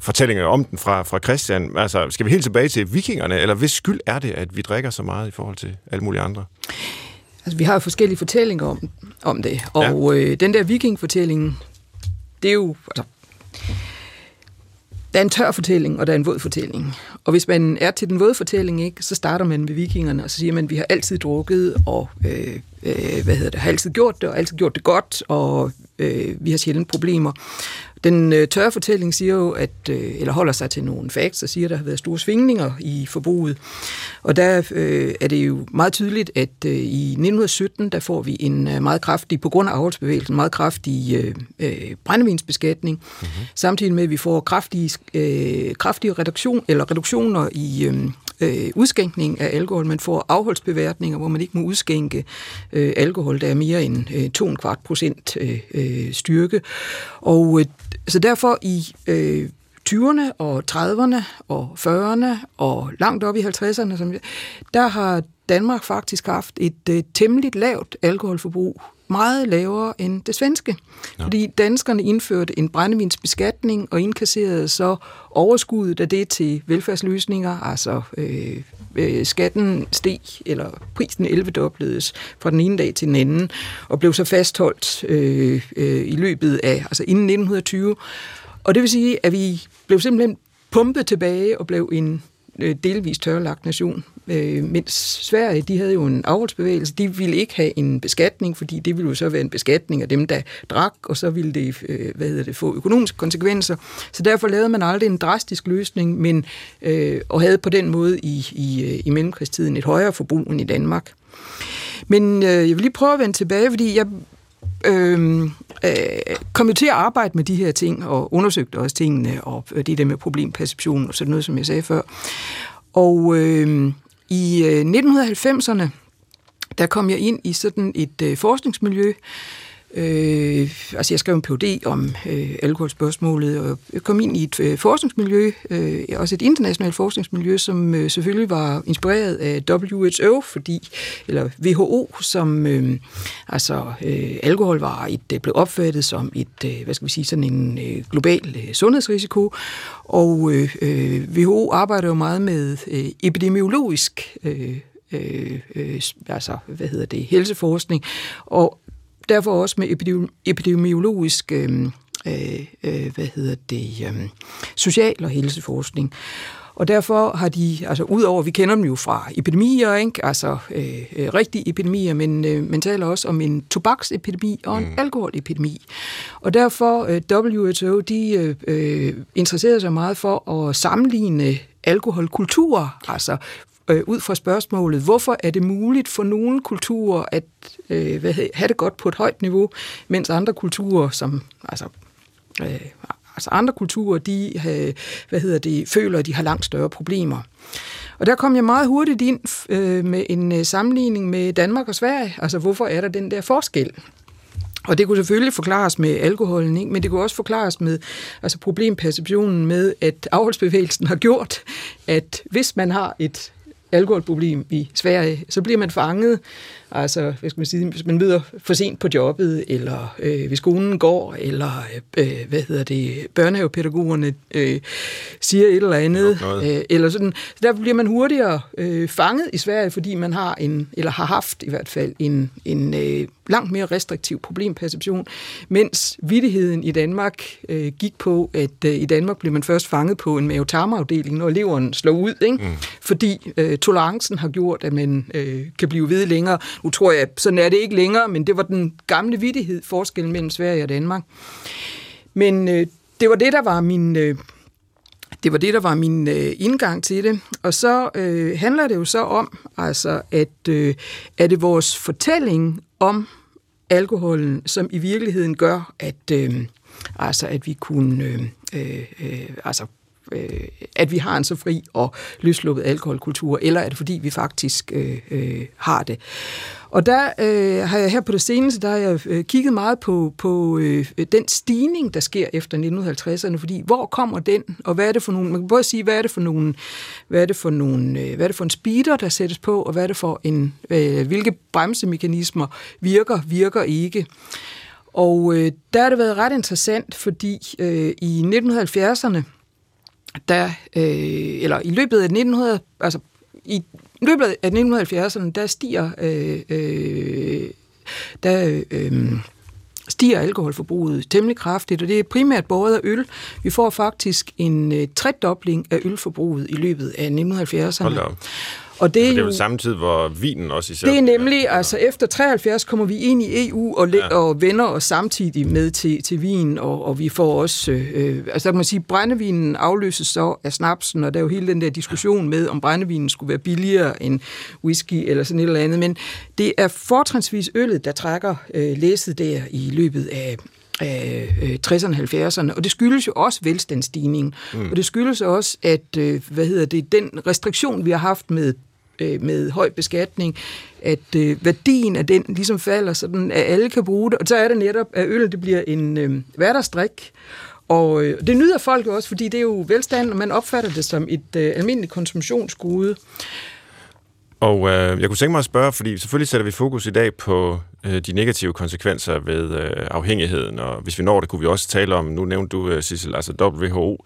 fortællinger om den fra, fra Christian. Altså, skal vi helt tilbage til vikingerne, eller hvis skyld er det, at vi drikker så meget i forhold til alle mulige andre? Altså, vi har forskellige fortællinger om, om det, og ja. øh, den der vikingfortælling, det er jo... Altså, der er en tør fortælling, og der er en våd fortælling. Og hvis man er til den våde fortælling, ikke, så starter man med vikingerne, og så siger man, at vi har altid drukket, og øh, øh, hvad hedder det, har altid gjort det, og altid gjort det godt, og øh, vi har sjældent problemer. Den øh, tørre fortælling siger jo, at, øh, eller holder sig til nogle facts, og siger, at der har været store svingninger i forbruget. Og der øh, er det jo meget tydeligt, at øh, i 1917, der får vi en øh, meget kraftig, på grund af afholdsbevægelsen, meget kraftig øh, øh, brændevinsbeskatning, mm-hmm. samtidig med, at vi får kraftige, øh, kraftige reduktion, eller reduktioner i, øh, øh, udskænkning af alkohol. Man får afholdsbeværtninger, hvor man ikke må udskænke øh, alkohol, der er mere end øh, 2,25 procent øh, øh, styrke. Og øh, så derfor i øh, 20'erne og 30'erne og 40'erne og langt op i 50'erne, som, der har Danmark faktisk haft et øh, temmelig lavt alkoholforbrug meget lavere end det svenske. Ja. Fordi danskerne indførte en brændevinsbeskatning og indkasserede så overskuddet af det til velfærdsløsninger, altså øh, øh, skatten steg, eller prisen 11 dobledes fra den ene dag til den anden, og blev så fastholdt øh, øh, i løbet af, altså inden 1920. Og det vil sige, at vi blev simpelthen pumpet tilbage og blev en Øh, delvis delvist tørlagt nation Øh, mens Sverige, de havde jo en afholdsbevægelse, de ville ikke have en beskatning, fordi det ville jo så være en beskatning af dem, der drak, og så ville det, øh, hvad hedder det få økonomiske konsekvenser. Så derfor lavede man aldrig en drastisk løsning, men, øh, og havde på den måde i, i, øh, i mellemkrigstiden et højere forbrug end i Danmark. Men øh, jeg vil lige prøve at vende tilbage, fordi jeg øh, øh, kom jo til at arbejde med de her ting, og undersøgte også tingene, og øh, det der med problemperception og sådan noget, som jeg sagde før. Og øhm, øh, i 1990'erne, der kom jeg ind i sådan et øh, forskningsmiljø, Øh, altså jeg skrev en PhD om øh, alkoholspørgsmålet, og jeg kom ind i et øh, forskningsmiljø, øh, også et internationalt forskningsmiljø, som øh, selvfølgelig var inspireret af WHO, fordi, eller WHO, som øh, altså øh, alkohol var et, det blev opfattet som et, øh, hvad skal vi sige, sådan en øh, global øh, sundhedsrisiko, og øh, øh WHO arbejder jo meget med øh, epidemiologisk øh, øh, øh, altså, hvad hedder det, helseforskning, og derfor også med epidemiologisk øh, øh, øh, hvad hedder det, øh, social- og helseforskning. Og derfor har de, altså udover, vi kender dem jo fra epidemier, ikke? altså øh, øh, rigtige epidemier, men øh, man taler også om en tobaksepidemi og en mm. alkoholepidemi. Og derfor øh, WHO, de øh, øh, interesserede sig meget for at sammenligne alkoholkultur, altså øh, ud fra spørgsmålet, hvorfor er det muligt for nogle kulturer at øh, hvad, have det godt på et højt niveau, mens andre kulturer, som altså, øh, altså andre kulturer, de øh, hvad hedder det, føler, at de har langt større problemer. Og der kom jeg meget hurtigt ind øh, med en øh, sammenligning med Danmark og Sverige. Altså, hvorfor er der den der forskel? Og det kunne selvfølgelig forklares med alkoholen, ikke? men det kunne også forklares med altså problemperceptionen med, at afholdsbevægelsen har gjort, at hvis man har et alkoholproblem i Sverige, så bliver man fanget Altså, skal man sige, hvis man møder for sent på jobbet, eller øh, hvis skolen går, eller øh, hvad hedder det, børnehavepædagogerne øh, siger et eller andet, øh, eller sådan. Så der bliver man hurtigere øh, fanget i Sverige, fordi man har en, eller har haft i hvert fald en, en øh, langt mere restriktiv problemperception, mens vidtigheden i Danmark øh, gik på, at øh, i Danmark blev man først fanget på en mavetarmafdeling, når leveren slår ud, ikke? Mm. fordi øh, tolerancen har gjort, at man øh, kan blive ved længere, nu tror jeg, sådan er det ikke længere, men det var den gamle vidighed, forskellen mellem Sverige og Danmark. Men øh, det var det, der var min... Øh, det var det, der var min øh, indgang til det. Og så øh, handler det jo så om, altså, at øh, er det vores fortælling om alkoholen, som i virkeligheden gør, at, øh, altså, at vi kunne øh, øh, øh altså, øh, at vi har en så fri og løslukket alkoholkultur, eller er det fordi, vi faktisk øh, øh, har det? Og der øh, har jeg her på det seneste, der har jeg øh, kigget meget på, på øh, den stigning, der sker efter 1950'erne, fordi hvor kommer den, og hvad er det for nogle, man kan både sige, hvad er det for nogle, hvad er det for nogle, øh, hvad er det for en speeder, der sættes på, og hvad er det for en, øh, hvilke bremsemekanismer virker, virker ikke. Og øh, der har det været ret interessant, fordi øh, i 1970'erne, der, øh, eller i løbet af 1900, altså i løbet af 1970'erne, der stiger, øh, øh, der, øh, stiger alkoholforbruget temmelig kraftigt, og det er primært båret af øl. Vi får faktisk en øh, tredobling af ølforbruget i løbet af 1970'erne. Og det er, det er jo, samtidig, hvor vinen også især... det er nemlig, altså efter 73 kommer vi ind i EU og, ja. og vender os samtidig med til, til vin, og, og vi får også, øh, altså kan man sige, brændevinen afløses så af snapsen, og der er jo hele den der diskussion med, om brændevinen skulle være billigere end whisky eller sådan et eller andet, men det er fortrinsvis øllet, der trækker øh, læset der i løbet af af øh, 60'erne og 70'erne, og det skyldes jo også velstandsstigningen, mm. og det skyldes også, at øh, hvad hedder det, den restriktion, vi har haft med øh, med høj beskatning, at øh, værdien af den ligesom falder, sådan at alle kan bruge det, og så er det netop, at øl det bliver en øh, hverdagsdrik, og øh, det nyder folk jo også, fordi det er jo velstand, og man opfatter det som et øh, almindeligt konsumtionsgode. Og øh, jeg kunne tænke mig at spørge, fordi selvfølgelig sætter vi fokus i dag på øh, de negative konsekvenser ved øh, afhængigheden, og hvis vi når det, kunne vi også tale om, nu nævnte du, øh, Sissel, altså WHO,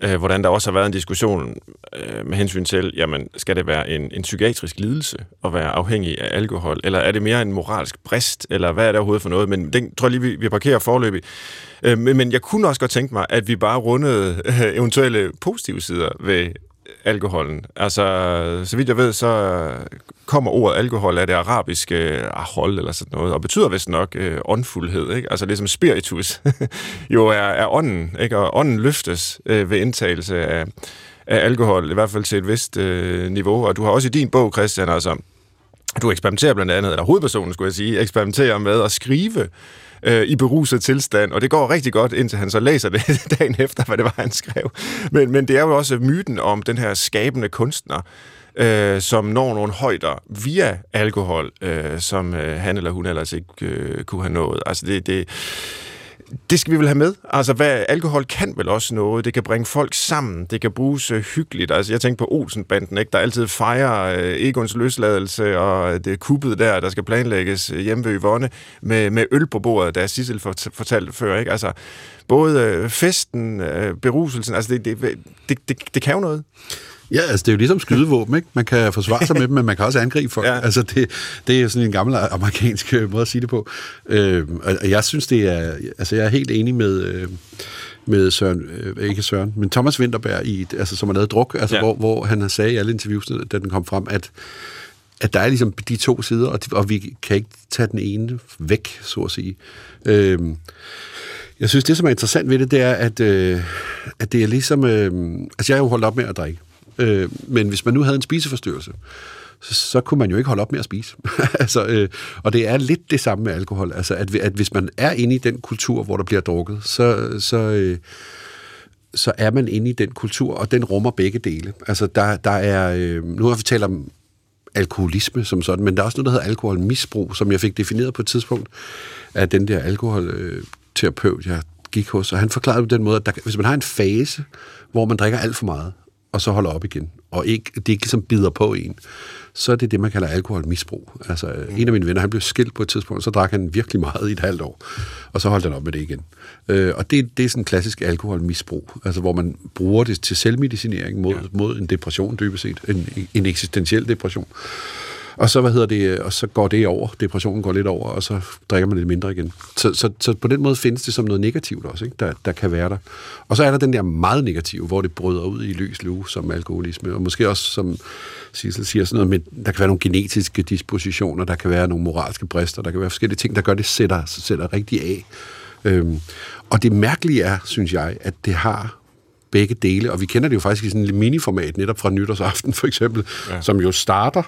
øh, hvordan der også har været en diskussion øh, med hensyn til, jamen, skal det være en, en psykiatrisk lidelse at være afhængig af alkohol, eller er det mere en moralsk brist, eller hvad er det overhovedet for noget? Men den tror jeg lige, vi, vi parkerer forløbig. Øh, men, men jeg kunne også godt tænke mig, at vi bare rundede øh, eventuelle positive sider ved alkoholen. Altså, så vidt jeg ved, så kommer ordet alkohol af det arabiske ah, ahol eller sådan noget, og betyder vist nok øh, åndfuldhed. Ikke? Altså ligesom spiritus [laughs] jo er, er ånden, ikke? og ånden løftes øh, ved indtagelse af, af alkohol, i hvert fald til et vist øh, niveau. Og du har også i din bog, Christian, altså, du eksperimenterer blandt andet, eller hovedpersonen skulle jeg sige, eksperimenterer med at skrive øh, i beruset tilstand, og det går rigtig godt, indtil han så læser det [laughs] dagen efter, hvad det var, han skrev. Men, men det er jo også myten om den her skabende kunstner, øh, som når nogle højder via alkohol, øh, som øh, han eller hun ellers ikke øh, kunne have nået. Altså det, det, det skal vi vel have med. Altså, hvad alkohol kan vel også noget. Det kan bringe folk sammen. Det kan bruges øh, hyggeligt. Altså, jeg tænker på Olsenbanden, ikke? der altid fejrer øh, Egons løsladelse, og øh, det er kuppet der, der skal planlægges øh, hjemme ved Yvonne, med, med øl på bordet, der Sissel fortalte før. Ikke? Altså, både øh, festen, beruselsen, altså, det, det, det, det, det kan jo noget. Ja, altså det er jo ligesom skydevåben, ikke? Man kan forsvare sig med dem, men man kan også angribe folk. Ja. Altså det, det er sådan en gammel amerikansk øh, måde at sige det på. Øh, og jeg synes, det er... Altså jeg er helt enig med... Øh, med Søren, øh, ikke Søren, men Thomas Winterberg, i, altså, som har lavet druk, altså, ja. hvor, hvor han sagde i alle interviewsene, da den kom frem, at, at der er ligesom de to sider, og, de, og vi kan ikke tage den ene væk, så at sige. Øh, jeg synes, det, som er interessant ved det, det er, at, øh, at det er ligesom... Øh, altså, jeg har jo holdt op med at drikke. Øh, men hvis man nu havde en spiseforstyrrelse, så, så kunne man jo ikke holde op med at spise. [laughs] altså, øh, og det er lidt det samme med alkohol. Altså, at, at hvis man er inde i den kultur, hvor der bliver drukket, så, så, øh, så er man inde i den kultur, og den rummer begge dele. Altså, der, der er... Øh, nu har vi talt om alkoholisme som sådan, men der er også noget, der hedder alkoholmisbrug, som jeg fik defineret på et tidspunkt af den der alkoholterapeut, jeg gik hos, og han forklarede på den måde, at der, hvis man har en fase, hvor man drikker alt for meget, og så holder op igen, og ikke, det ikke ligesom bider på en, så er det det, man kalder alkoholmisbrug. Altså, mm. en af mine venner, han blev skilt på et tidspunkt, så drak han virkelig meget i et halvt år, og så holdt han op med det igen. Øh, og det, det er sådan en klassisk alkoholmisbrug, altså hvor man bruger det til selvmedicinering mod, ja. mod en depression, dybest set, en, en eksistentiel depression. Og så, hvad hedder det, øh, og så går det over, depressionen går lidt over, og så drikker man lidt mindre igen. Så, så, så på den måde findes det som noget negativt også, ikke? Der, der kan være der. Og så er der den der meget negative, hvor det bryder ud i løs lue, som alkoholisme, og måske også, som Sissel siger, sådan noget med, der kan være nogle genetiske dispositioner, der kan være nogle moralske brister, der kan være forskellige ting, der gør, det sætter, sætter rigtig af. Øhm, og det mærkelige er, synes jeg, at det har begge dele, og vi kender det jo faktisk i sådan en miniformat, netop fra nytårsaften for eksempel, ja. som jo starter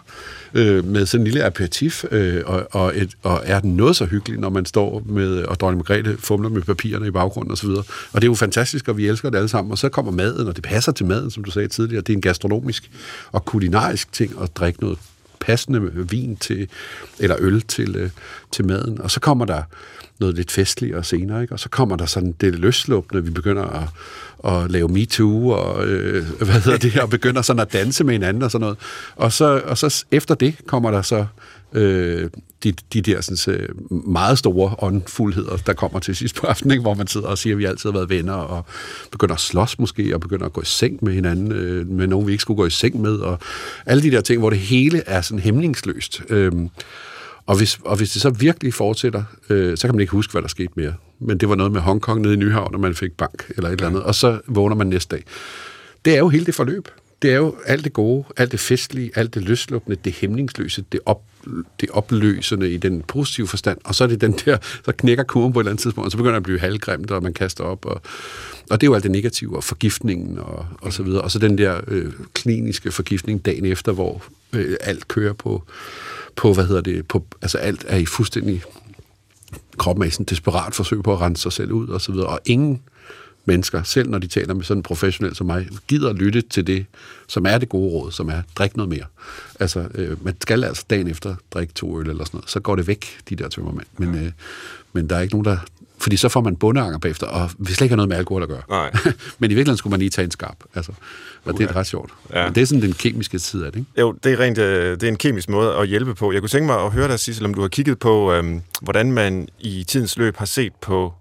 øh, med sådan en lille aperitif, øh, og, og, et, og er noget så hyggeligt, når man står med, og dronning Margrethe fumler med papirerne i baggrunden osv. Og, og det er jo fantastisk, og vi elsker det alle sammen, og så kommer maden, og det passer til maden, som du sagde tidligere, det er en gastronomisk og kulinarisk ting at drikke noget passende vin til, eller øl til, øh, til maden, og så kommer der noget lidt festligere senere, ikke? og så kommer der sådan det løsluppende, vi begynder at at lave MeToo, og øh, hvad hedder det, og begynder sådan at danse med hinanden og sådan noget. Og så, og så efter det kommer der så øh, de, de der sådan, så meget store åndfuldheder, der kommer til sidst på aftenen, ikke? hvor man sidder og siger, at vi altid har været venner, og begynder at slås måske, og begynder at gå i seng med hinanden, øh, med nogen, vi ikke skulle gå i seng med, og alle de der ting, hvor det hele er sådan hæmningsløst. Øh, og hvis, og hvis det så virkelig fortsætter, øh, så kan man ikke huske, hvad der skete mere. Men det var noget med Hongkong nede i Nyhavn, når man fik bank eller et eller andet, og så vågner man næste dag. Det er jo hele det forløb. det er jo alt det gode, alt det festlige, alt det løslukkende, det hæmningsløse, det, op, det opløsende i den positive forstand, og så er det den der, så knækker kurven på et eller andet tidspunkt, og så begynder det at blive halvgrimt, og man kaster op, og, og det er jo alt det negative, og forgiftningen, og, og så videre, og så den der øh, kliniske forgiftning dagen efter, hvor øh, alt kører på, på, hvad hedder det, på, altså alt er i fuldstændig kroppen er i sådan et desperat forsøg på at rense sig selv ud, og så videre, og ingen mennesker, selv når de taler med sådan en professionel som mig, gider lytte til det, som er det gode råd, som er, drik noget mere. Altså, øh, man skal altså dagen efter drikke to øl eller sådan noget, så går det væk, de der tømmermænd. Men, øh, men der er ikke nogen, der... Fordi så får man bundeanger bagefter, og vi slet ikke har noget med alkohol at gøre. Nej. [laughs] men i virkeligheden skulle man lige tage en skarp. Altså, og det er ret sjovt. Ja. Men det er sådan den kemiske side af det, ikke? Jo, det er rent øh, det er en kemisk måde at hjælpe på. Jeg kunne tænke mig at høre dig, Sissel, om du har kigget på, øhm, hvordan man i tidens løb har set på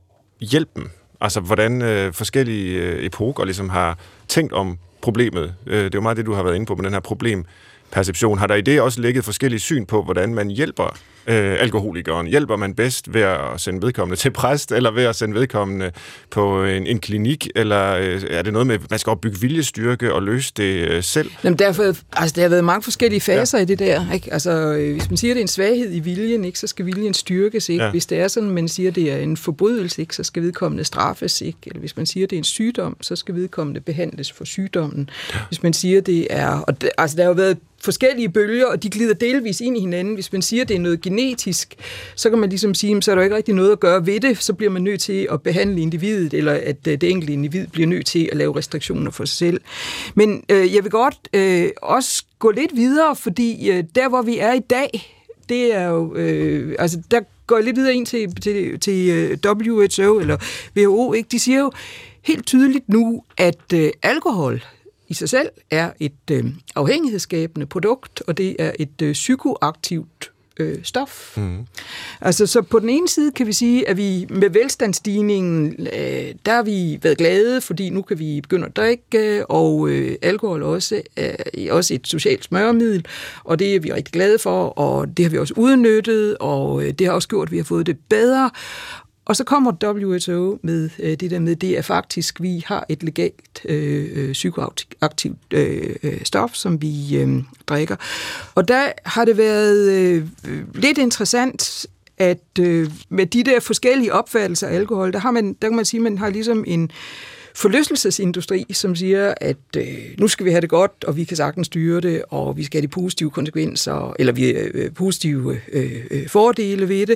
hjælpen Altså, hvordan øh, forskellige øh, epoker ligesom har tænkt om problemet. Øh, det er jo meget det, du har været inde på med den her problemperception. Har der i det også ligget forskellige syn på, hvordan man hjælper øh, alkoholikeren? Hjælper man bedst ved at sende vedkommende til præst, eller ved at sende vedkommende på en, en klinik, eller øh, er det noget med, at man skal opbygge viljestyrke og løse det øh, selv? Jamen derfor, altså, der har været mange forskellige faser ja. i det der. Ikke? Altså, øh, hvis man siger, at det er en svaghed i viljen, ikke, så skal viljen styrkes. Ikke? Ja. Hvis det er sådan, man siger, at det er en forbrydelse, ikke, så skal vedkommende straffes. Ikke? Eller hvis man siger, at det er en sygdom, så skal vedkommende behandles for sygdommen. Ja. Hvis man siger, at det er... Og det, altså, der har jo været forskellige bølger, og de glider delvis ind i hinanden. Hvis man siger, at det er noget genetisk, så kan man ligesom sige, så er der ikke rigtig noget at gøre ved det, så bliver man nødt til at behandle individet, eller at øh, det enkelte individ bliver nødt til at lave restriktioner for sig selv. Men øh, jeg vil godt øh, også gå lidt videre, fordi øh, der, hvor vi er i dag, det er jo, øh, altså der går jeg lidt videre ind til, til, til øh, WHO eller WHO, ikke? de siger jo helt tydeligt nu, at øh, alkohol i sig selv er et øh, afhængighedsskabende produkt, og det er et øh, psykoaktivt øh, stof. Mm. Altså, så på den ene side kan vi sige, at vi med velstandsstigningen, øh, der har vi været glade, fordi nu kan vi begynde at drikke, og øh, alkohol også er også et socialt smøremiddel, og det er vi rigtig glade for, og det har vi også udnyttet, og øh, det har også gjort, at vi har fået det bedre. Og så kommer WHO med øh, det der med, det er faktisk, vi har et legalt øh, øh psykoaktivt øh, øh, stof, som vi øh, drikker. Og der har det været øh, lidt interessant, at øh, med de der forskellige opfattelser af alkohol, der, har man, der kan man sige, at man har ligesom en forlystelsesindustri, som siger, at øh, nu skal vi have det godt, og vi kan sagtens styre det, og vi skal have de positive konsekvenser, eller vi øh, øh positive øh, øh, fordele ved det.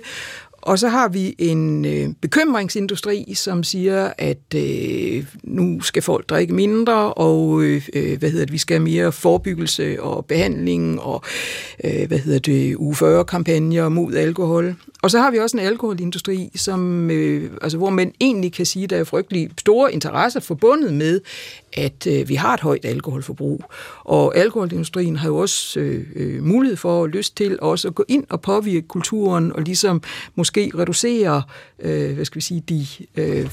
Og så har vi en øh, bekymringsindustri, som siger, at øh, nu skal folk drikke mindre, og øh, øh hvad hedder det, vi skal have mere forebyggelse og behandling, og øh, hvad hedder det, U40-kampagner mod alkohol. Og så har vi også en alkoholindustri, som, øh, altså, hvor man egentlig kan sige, at der er frygtelig store interesser forbundet med, at øh, vi har et højt alkoholforbrug. Og alkoholindustrien har jo også øh, øh, mulighed for at lyst til også at gå ind og påvirke kulturen, og ligesom måske reducere, øh, hvad skal vi sige, de... Øh,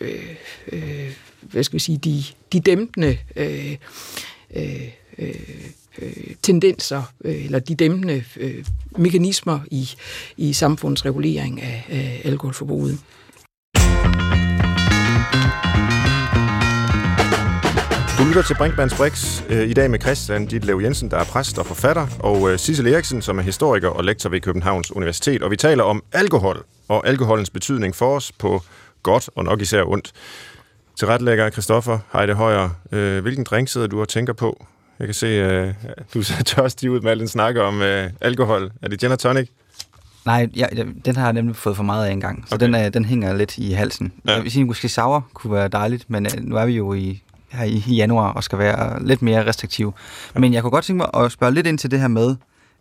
øh, øh hvad skal vi sige, de, de dæmpende øh, øh, øh, tendenser, øh, eller de dæmpende øh, mekanismer i, i samfundets regulering af, af alkoholforbruget. Du lytter til Brinkmanns Brix øh, i dag med Christian Ditlev Jensen, der er præst og forfatter, og øh, Sissel Eriksen, som er historiker og lektor ved Københavns Universitet. Og vi taler om alkohol og alkoholens betydning for os på godt og nok især ondt. Til retlægger Christoffer Heide Højer, øh, hvilken drink sidder du og tænker på jeg kan se, du ser tørstig ud med al den snakke om alkohol. Er det gin og tonic? Nej, ja, den har jeg nemlig fået for meget af engang, så okay. den, er, den hænger lidt i halsen. Ja. Jeg vil sige, at måske sour kunne være dejligt, men nu er vi jo i, her i, januar og skal være lidt mere restriktiv. Ja. Men jeg kunne godt tænke mig at spørge lidt ind til det her med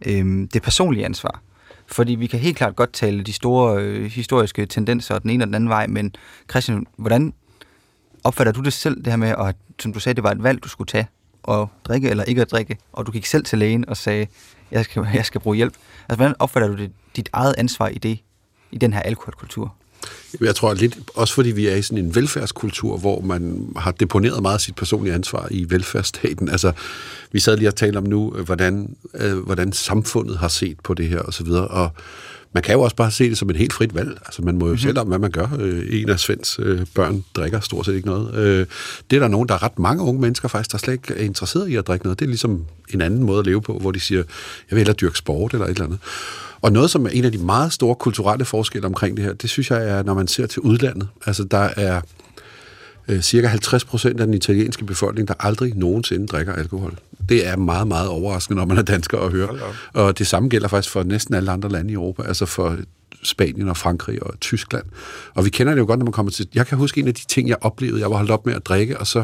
øh, det personlige ansvar. Fordi vi kan helt klart godt tale de store øh, historiske tendenser den ene og den anden vej, men Christian, hvordan opfatter du det selv, det her med, at som du sagde, det var et valg, du skulle tage? at drikke eller ikke at drikke, og du gik selv til lægen og sagde, jeg skal, jeg skal bruge hjælp. Altså, hvordan opfatter du det, dit eget ansvar i det, i den her alkoholkultur? Jeg tror lidt, også fordi vi er i sådan en velfærdskultur, hvor man har deponeret meget af sit personlige ansvar i velfærdsstaten. Altså, vi sad lige og talte om nu, øh, hvordan, øh, hvordan samfundet har set på det her og så videre, og man kan jo også bare se det som et helt frit valg. Altså, man må jo mm-hmm. selv om, hvad man gør. Øh, en af Svends øh, børn drikker stort set ikke noget. Øh, det er der nogen, der er ret mange unge mennesker faktisk, der slet ikke er interesseret i at drikke noget. Det er ligesom en anden måde at leve på, hvor de siger, jeg vil hellere dyrke sport eller et eller andet. Og noget, som er en af de meget store kulturelle forskelle omkring det her, det synes jeg er, når man ser til udlandet. Altså, der er cirka 50 procent af den italienske befolkning, der aldrig nogensinde drikker alkohol. Det er meget, meget overraskende, når man er dansker at høre. Og det samme gælder faktisk for næsten alle andre lande i Europa, altså for Spanien og Frankrig og Tyskland. Og vi kender det jo godt, når man kommer til... Jeg kan huske en af de ting, jeg oplevede. Jeg var holdt op med at drikke, og så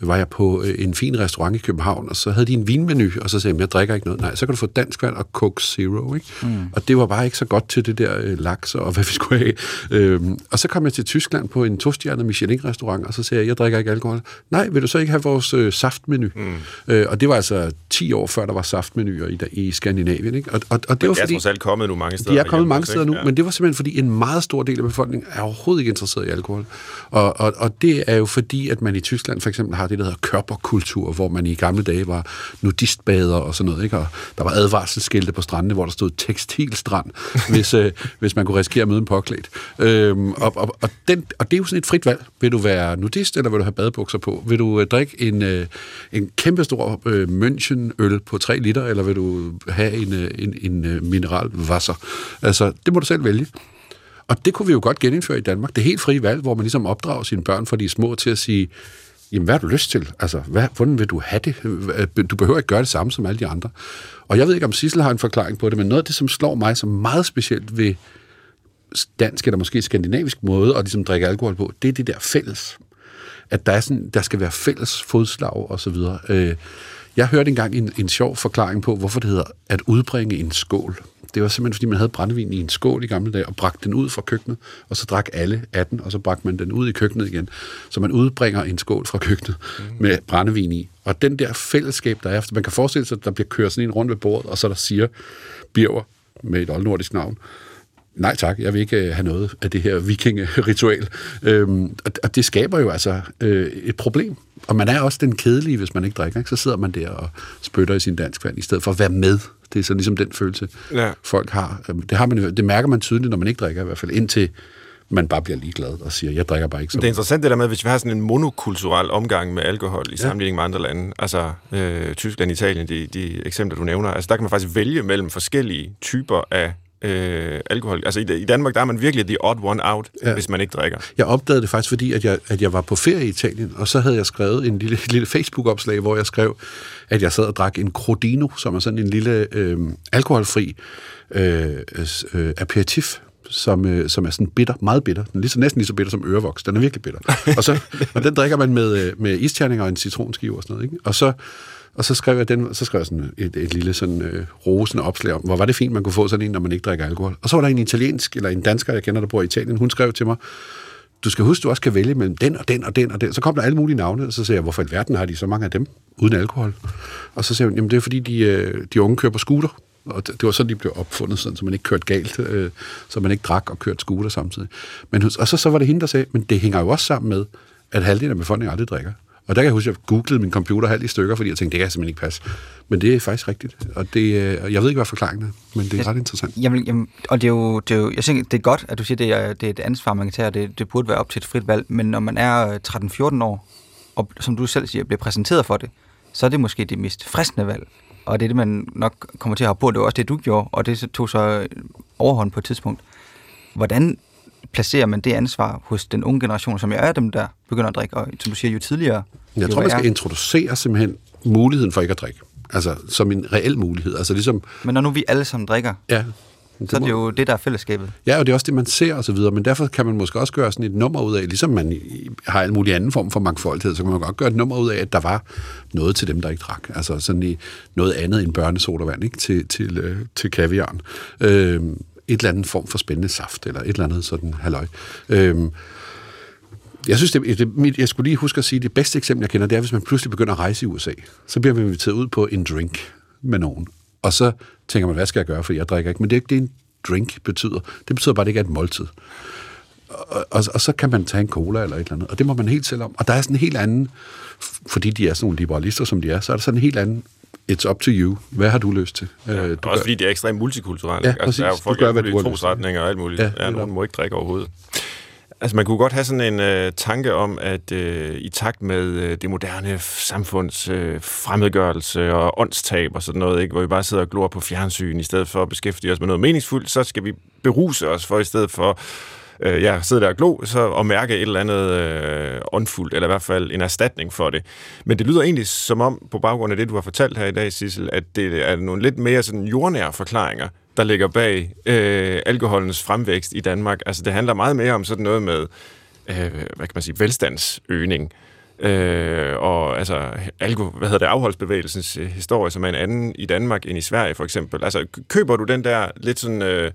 var jeg på øh, en fin restaurant i København, og så havde de en vinmenu, og så sagde jeg, jeg drikker ikke noget. Nej, så kan du få dansk vand og Coke Zero, ikke? Mm. Og det var bare ikke så godt til det der øh, laks og hvad vi skulle have. Øhm, og så kom jeg til Tyskland på en tostjernet Michelin-restaurant, og så sagde jeg, jeg drikker ikke alkohol. Nej, vil du så ikke have vores øh, saftmenu? Mm. Øh, og det var altså 10 år før, der var saftmenuer i, i Skandinavien, ikke? Og, og, og det men var det er fordi, trods alt kommet nu mange steder. De er kommet mange steder nu, ja. men det var simpelthen fordi en meget stor del af befolkningen er overhovedet ikke interesseret i alkohol. Og, og, og det er jo fordi, at man i Tyskland for eksempel har det, der hedder körper kultur, hvor man i gamle dage var nudistbader og sådan noget, ikke? og der var advarselsskilte på strandene, hvor der stod tekstilstrand, [laughs] hvis, øh, hvis man kunne risikere at møde en påklædt. Øhm, og, og, og, den, og det er jo sådan et frit valg. Vil du være nudist, eller vil du have badebukser på? Vil du øh, drikke en, øh, en kæmpestor øh, München-øl på 3 liter, eller vil du have en, øh, en, en øh, mineralvasser? Altså, det må du selv vælge. Og det kunne vi jo godt genindføre i Danmark. Det helt frie valg, hvor man ligesom opdrager sine børn for de små til at sige, jamen hvad har du lyst til? Altså, hvad, hvordan vil du have det? Du behøver ikke gøre det samme som alle de andre. Og jeg ved ikke, om Sissel har en forklaring på det, men noget af det, som slår mig som meget specielt ved dansk eller måske skandinavisk måde at ligesom drikke alkohol på, det er det der fælles. At der, er sådan, der skal være fælles fodslag og så videre. Øh, jeg hørte engang en, en sjov forklaring på, hvorfor det hedder at udbringe en skål. Det var simpelthen, fordi man havde brændevin i en skål i gamle dage, og bragte den ud fra køkkenet, og så drak alle af den, og så bragte man den ud i køkkenet igen. Så man udbringer en skål fra køkkenet mm. med brændevin i. Og den der fællesskab, der er, man kan forestille sig, at der bliver kørt sådan en rundt ved bordet, og så der siger Birger med et oldnordisk navn, nej tak, jeg vil ikke øh, have noget af det her vikingeritual. Øhm, og det skaber jo altså øh, et problem. Og man er også den kedelige, hvis man ikke drikker. Ikke? Så sidder man der og spytter i sin dansk vand, i stedet for at være med. Det er så ligesom den følelse, ja. folk har. Øhm, det, har man, det mærker man tydeligt, når man ikke drikker i hvert fald, indtil man bare bliver ligeglad og siger, jeg drikker bare ikke så Det er interessant det der med, hvis vi har sådan en monokulturel omgang med alkohol i sammenligning med andre lande, altså øh, Tyskland, Italien, de, de eksempler, du nævner, altså der kan man faktisk vælge mellem forskellige typer af øh, alkohol. Altså i, i Danmark, der er man virkelig the odd one out, ja. hvis man ikke drikker. Jeg opdagede det faktisk, fordi at jeg, at jeg var på ferie i Italien, og så havde jeg skrevet en lille, lille Facebook-opslag, hvor jeg skrev, at jeg sad og drak en Crodino, som er sådan en lille øh, alkoholfri øh, øh, aperitif, som, øh, som er sådan bitter, meget bitter. Den er lige så, næsten lige så bitter som ørevoks. Den er virkelig bitter. Og, så, [laughs] og den drikker man med, øh, med isterninger og en citronskive og sådan noget. Ikke? Og så og så skrev jeg, den, så skrev jeg sådan et, et lille sådan, øh, rosende opslag om, hvor var det fint, man kunne få sådan en, når man ikke drikker alkohol. Og så var der en italiensk, eller en dansker, jeg kender, der bor i Italien, hun skrev til mig, du skal huske, du også kan vælge mellem den og den og den og den. Så kom der alle mulige navne, og så sagde jeg, hvorfor i verden har de så mange af dem uden alkohol? Og så sagde hun, jamen det er fordi, de, øh, de unge kører på scooter. Og det var sådan, de blev opfundet, sådan, så man ikke kørte galt, øh, så man ikke drak og kørte scooter samtidig. Men, og så, så var det hende, der sagde, men det hænger jo også sammen med, at halvdelen af befolkningen aldrig drikker. Og der kan jeg huske, at jeg googlede min computer halvt i stykker, fordi jeg tænkte, det kan simpelthen ikke passe. Men det er faktisk rigtigt. Og det, øh, jeg ved ikke, hvad forklaringen er, men det er ret interessant. Jamen, jamen, og det er jo, det er jo jeg synes, det er godt, at du siger, det er, det er et ansvar, man kan tage, og det, det burde være op til et frit valg. Men når man er øh, 13-14 år, og som du selv siger, bliver præsenteret for det, så er det måske det mest fristende valg. Og det er det, man nok kommer til at have på. Det var også det, du gjorde, og det tog så øh, overhånd på et tidspunkt. Hvordan placerer man det ansvar hos den unge generation, som jeg er dem, der begynder at drikke, og som du siger, jo tidligere... Jeg jo tror, man skal er. introducere simpelthen muligheden for ikke at drikke. Altså, som en reel mulighed. Altså, ligesom, Men når nu vi alle sammen drikker, ja, det så er det jo det, der er fællesskabet. Ja, og det er også det, man ser og så videre, men derfor kan man måske også gøre sådan et nummer ud af, ligesom man har en mulig anden form for mangfoldighed, så kan man godt gøre et nummer ud af, at der var noget til dem, der ikke drak. Altså sådan i noget andet end børnesodavand, ikke? Til, til, øh, til kaviaren. Øh, et eller andet form for spændende saft, eller et eller andet sådan halløj. Øhm, jeg synes, det, det, jeg skulle lige huske at sige, at det bedste eksempel, jeg kender, det er, hvis man pludselig begynder at rejse i USA. Så bliver man inviteret ud på en drink med nogen. Og så tænker man, hvad skal jeg gøre, for jeg drikker ikke. Men det er ikke det, en drink betyder. Det betyder bare, at det ikke er et måltid. Og, og, og så kan man tage en cola eller et eller andet. Og det må man helt selv om. Og der er sådan en helt anden, fordi de er sådan nogle liberalister, som de er, så er der sådan en helt anden it's up to you. Hvad har du lyst til? Ja, Øh, du også gør- fordi det er ekstremt multikulturelt. Ja, altså, der er jo folk, Du gør, hvad du har lyst til. og alt muligt. Ja, Ja, nogen må ikke drikke overhovedet. Altså, man kunne godt have sådan en øh, tanke om, at øh, i takt med øh, det moderne samfunds øh, fremmedgørelse og åndstab og sådan noget, ikke, hvor vi bare sidder og glor på fjernsyn, i stedet for at beskæftige os med noget meningsfuldt, så skal vi beruse os for i stedet for øh, ja, sidde der og glo, så og mærke et eller andet øh, åndfuldt, eller i hvert fald en erstatning for det. Men det lyder egentlig som om, på baggrund af det, du har fortalt her i dag, Sissel, at det er nogle lidt mere sådan jordnære forklaringer, der ligger bag øh, alkoholens fremvækst i Danmark. Altså det handler meget mere om sådan noget med, øh, hvad kan man sige, velstandsøgning, Øh, og altså, alko, hvad hedder det, afholdsbevægelsens historie, som er en anden i Danmark end i Sverige, for eksempel. Altså, køber du den der lidt sådan øh,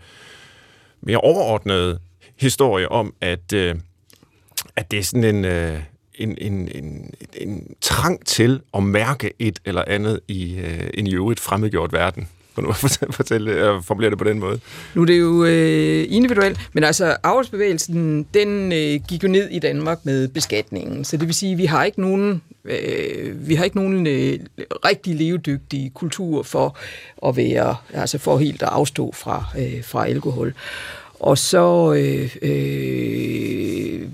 mere overordnede historie om, at, øh, at det er sådan en, øh, en, en, en, en trang til at mærke et eller andet i øh, en i øvrigt fremmedgjort verden? For du [laughs] fortælle, fortælle formulere det på den måde. Nu er det jo øh, individuelt, men altså avlsbevægelsen, den øh, gik jo ned i Danmark med beskatningen. Så det vil sige, at vi har ikke nogen, øh, vi har ikke nogen øh, rigtig levedygtige kultur for at være, altså for helt at afstå fra, øh, fra alkohol. Og så øh, øh,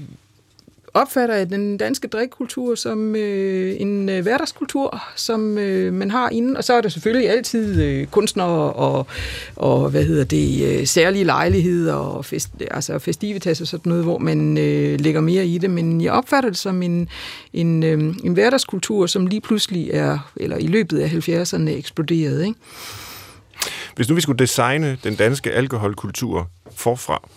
opfatter jeg den danske drikkultur som øh, en øh, hverdagskultur, som øh, man har inden. Og så er der selvfølgelig altid øh, kunstnere og, og hvad hedder det, øh, særlige lejligheder og fest, altså festivitas og sådan noget, hvor man øh, lægger mere i det. Men jeg opfatter det som en, en, øh, en hverdagskultur, som lige pludselig er, eller i løbet af 70'erne eksploderet. Ikke? Hvis nu vi skulle designe den danske alkoholkultur forfra,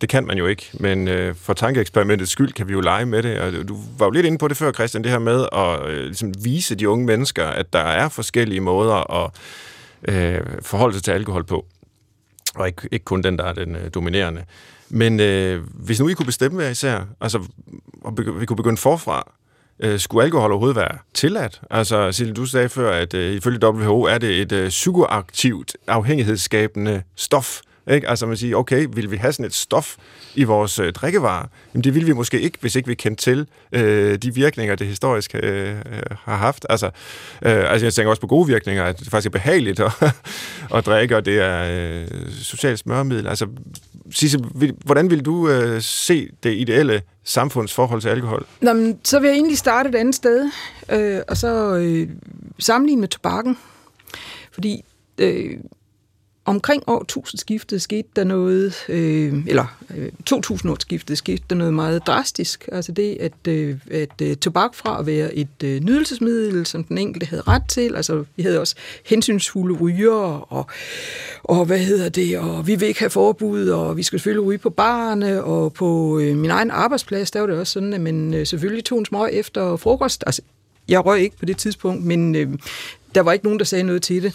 det kan man jo ikke, men øh, for tankeeksperimentets skyld kan vi jo lege med det. Og du var jo lidt inde på det før, Christian, det her med at øh, ligesom vise de unge mennesker, at der er forskellige måder at øh, forholde sig til alkohol på. Og ikke, ikke kun den, der er den øh, dominerende. Men øh, hvis nu I kunne bestemme hver især, altså, og begy- vi kunne begynde forfra, øh, skulle alkohol overhovedet være tilladt? Altså, Silje, du sagde før, at øh, ifølge WHO er det et øh, psykoaktivt, afhængighedsskabende stof. Ikke? Altså man siger, okay, vil vi have sådan et stof i vores øh, drikkevarer? Jamen det vil vi måske ikke, hvis ikke vi kendte til øh, de virkninger, det historisk øh, øh har haft. Altså, øh, altså jeg tænker også på gode virkninger, at det faktisk er behageligt at, [laughs] at drikke, og det er øh, socialt smørmiddel. Altså, Sisse, hvordan vil du øh, se det ideelle samfundsforhold til alkohol? Nå, men, så vil jeg egentlig starte et andet sted, øh, og så øh, sammenligne med tobakken. Fordi øh, omkring år 1000-skiftet skete der noget, øh, eller øh, 2000-årsskiftet skete der noget meget drastisk. Altså det, at, øh, at øh, tobak fra at være et øh, nydelsesmiddel, som den enkelte havde ret til, altså vi havde også hensynsfulde ryger, og, og hvad hedder det, og vi vil ikke have forbud, og vi skal selvfølgelig ryge på barne, og på øh, min egen arbejdsplads, der var det også sådan, at man øh, selvfølgelig tog en smøg efter frokost. Altså, jeg røg ikke på det tidspunkt, men øh, der var ikke nogen, der sagde noget til det.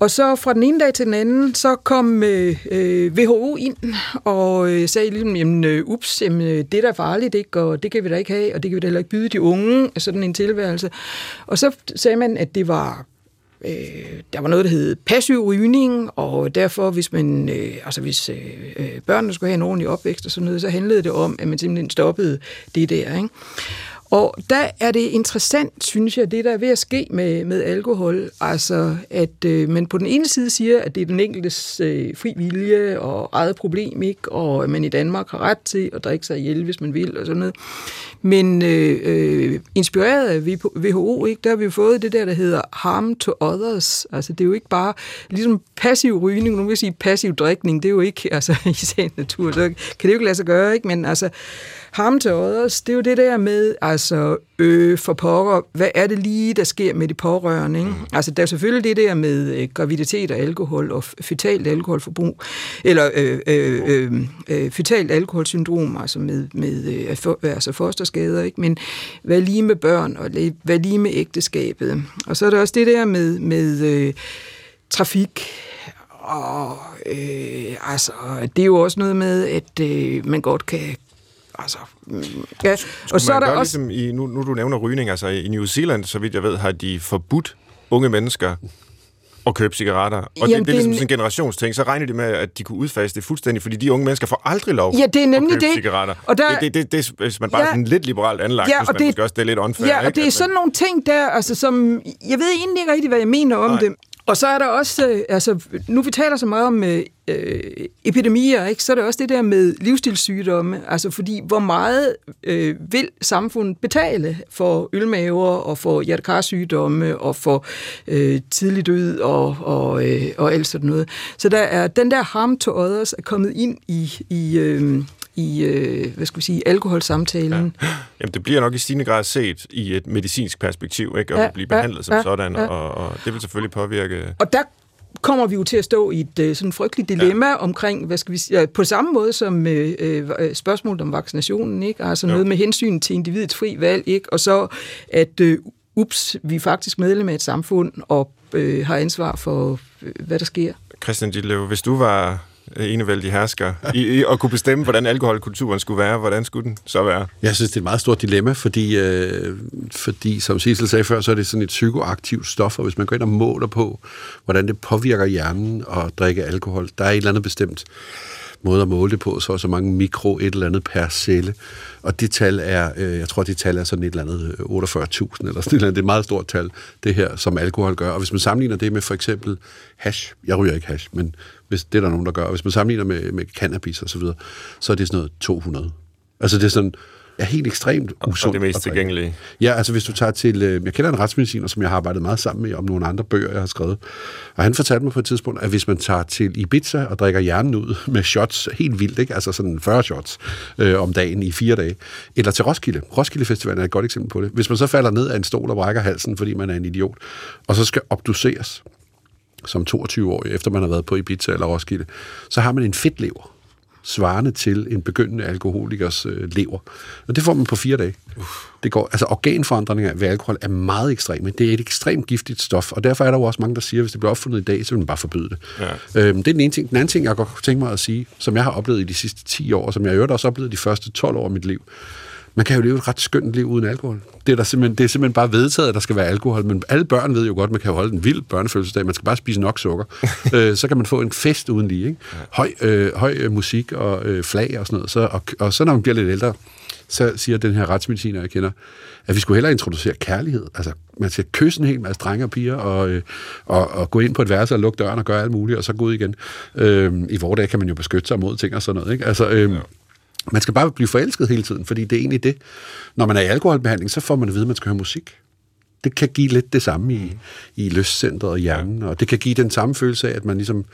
Og så fra den ene dag til den anden, så kom øh, øh, WHO ind og øh, sagde ligesom, jamen øh, ups, jamen, øh, det er da farligt, ikke? og det kan vi da ikke have, og det kan vi da heller ikke byde de unge, sådan en tilværelse. Og så sagde man, at det var øh, der var noget, der hed passiv rygning, og derfor, hvis man, øh, altså hvis øh, øh børnene skulle have en ordentlig opvækst og sådan noget, så handlede det om, at man simpelthen stoppede det der, ikke? Og der er det interessant, synes jeg, det der er ved at ske med, med alkohol. Altså, at øh, man på den ene side siger, at det er den enkeltes øh, fri vilje og eget problem, ikke? og at man i Danmark har ret til at drikke sig ihjel, hvis man vil, og sådan noget. Men øh, øh, inspireret af WHO, ikke, der har vi fået det der, der hedder harm to others. Altså, det er jo ikke bare ligesom passiv rygning, nu vil jeg sige passiv drikning, det er jo ikke [laughs] altså, i sagens natur, så kan det jo ikke lade sig gøre, ikke? men altså, harm to others, det er jo det der med, altså, øh, for pokker, hvad er det lige, der sker med de pårørende? Ikke? Altså, der er selvfølgelig det der med øh, graviditet og alkohol og fetalt alkoholforbrug, eller øh, øh, øh, øh, fetalt alkoholsyndrom, altså med, med øh, for, altså fosterskader, ikke? men hvad lige med børn, og hvad lige med ægteskabet? Og så er der også det der med, med øh, trafik, og øh, altså, det er jo også noget med, at øh, man godt kan altså, ja. og så er der også... Ligesom i, nu, nu du nævner rygning, altså i New Zealand, så vidt jeg ved, har de forbudt unge mennesker at købe cigaretter. Og Jamen, det, det er ligesom det er sådan en generationsting. Så regner de med, at de kunne udfase det fuldstændig, fordi de unge mennesker får aldrig lov Ja, det er nemlig at købe det. cigaretter. Og der- det, det, det, det, hvis man bare Ja. er sådan lidt liberalt anlagt, Ja, og man det- måske også, det er lidt unfair. Ja, og ikke? det er sådan nogle ting der, altså, som... Jeg ved egentlig ikke rigtig, hvad jeg mener om Nej. det. Og så er der også, øh, altså, nu vi taler så meget om øh, øh, epidemier, ikke, så er der også det der med livsstilssygdomme, altså fordi hvor meget øh, vil samfundet betale for ølmaver og for hjertekarsygdomme og for øh, tidlig død og, og, øh, og alt sådan noget. Så der er den der harm to others er kommet ind i, i, øh, i øh, hvad skal vi sige, alkoholsamtalen. Ja. Jamen, det bliver nok i stigende grad set i et medicinsk perspektiv, ikke? Og Ja, ja, blive ja, behandlet som ja, sådan, ja. og, og det vil selvfølgelig påvirke... Og der kommer vi jo til at stå i et øh, sådan frygteligt dilemma ja. omkring, hvad skal vi sige, ja, på samme måde som øh, øh, spørgsmålet om vaccinationen, ikke? Altså Jo. noget med hensyn til individets fri valg, ikke? Og så at, øh, ups, vi er faktisk medlem af et samfund og øh, har ansvar for, øh, hvad der sker. Christian Ditlev, hvis du var øh, enevældig hersker [laughs] i, i, og kunne bestemme, hvordan alkoholkulturen skulle være, hvordan skulle den så være? Jeg synes, det er et meget stort dilemma, fordi, øh, fordi som Sissel sagde før, så er det sådan et psykoaktivt stof, og hvis man går ind og måler på, hvordan det påvirker hjernen at drikke alkohol, der er et eller andet bestemt måde at måle det på, så er så mange mikro et eller andet per celle. Og det tal er, øh, jeg tror, det tal er sådan et eller andet øh, 48.000 eller sådan et eller andet. Det er et meget stort tal, det her, som alkohol gør. Og hvis man sammenligner det med for eksempel hash, jeg ryger ikke hash, men hvis det er der nogen, der gør, hvis man sammenligner med, med cannabis og så videre, så er det sådan noget 200. Altså det er sådan, er helt ekstremt usundt. Og det mest tilgængelige. Ja, altså hvis du tager til... Øh, jeg kender en retsmediciner, som jeg har arbejdet meget sammen med om nogle andre bøger, jeg har skrevet. Og han fortalte mig på et tidspunkt, at hvis man tager til Ibiza og drikker hjernen ud [laughs] med shots, helt vildt, ikke? altså sådan 40 shots øh, om dagen i fire dage, eller til Roskilde. Roskilde Festivalen er et godt eksempel på det. Hvis man så falder ned af en stol og brækker halsen, fordi man er en idiot, og så skal obduceres som 22-årig, efter man har været på Ibiza eller Roskilde, så har man en fedtlever svarende til en begyndende alkoholikers øh, lever. Og det får man på fire dage. Det går, altså organforandringer ved alkohol er meget ekstreme. Det er et ekstremt giftigt stof, og derfor er der jo også mange, der siger, at hvis det bliver opfundet i dag, så vil man bare forbyde det. Ja. Øhm, det er den ene ting. Den anden ting, jeg godt kunne tænke mig at sige, som jeg har oplevet i de sidste 10 år, og som jeg i øvrigt også oplevede de første 12 år af mit liv, man kan jo leve et ret skønt liv uden alkohol. Det er, der simpelthen, det er simpelthen bare vedtaget, at der skal være alkohol, men alle børn ved jo godt, at man kan holde en vild børnefødselsdag, man skal bare spise nok sukker. [laughs] øh, så kan man få en fest uden lige. Ikke? Høj, øh, høj øh, musik og øh, flag og sådan noget. Så, og, og så når man bliver lidt ældre, så siger den her retsmediciner, jeg kender, at vi skulle hellere introducere kærlighed. Altså, man skal kysse en hel masse drenge og piger, og, øh, og, og gå ind på et værelse og lukke døren og gøre alt muligt, og så gå ud igen. Øh, I vores dage kan man jo beskytte sig mod ting og sådan noget. Ikke? Altså, øh, ja. Man skal bare blive forelsket hele tiden, fordi det er egentlig det. Når man er i alkoholbehandling, så får man at vide, at man skal høre musik. Det kan give lidt det samme i, i lystcentret og hjernen, og det kan give den samme følelse af, at man ligesom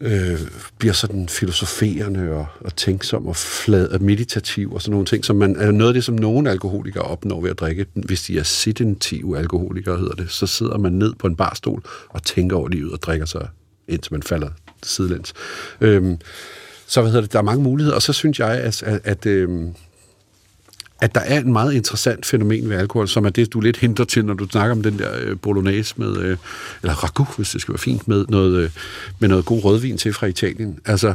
øh, bliver sådan filosoferende og, og tænksom og flad og meditativ og sådan nogle ting, som man, er noget af det, som nogle alkoholikere opnår ved at drikke. Hvis de er sedentive alkoholikere, hedder det, så sidder man ned på en barstol og tænker over livet og drikker sig, indtil man falder sidelæns. Øh, så hvad hedder det, der er mange muligheder, og så synes jeg, at, at, at, øhm, at der er en meget interessant fænomen ved alkohol, som er det, du lidt henter til, når du snakker om den der øh, bolognese med, øh, eller ragu, hvis det skal være fint, med noget, øh, med noget god rødvin til fra Italien. Altså,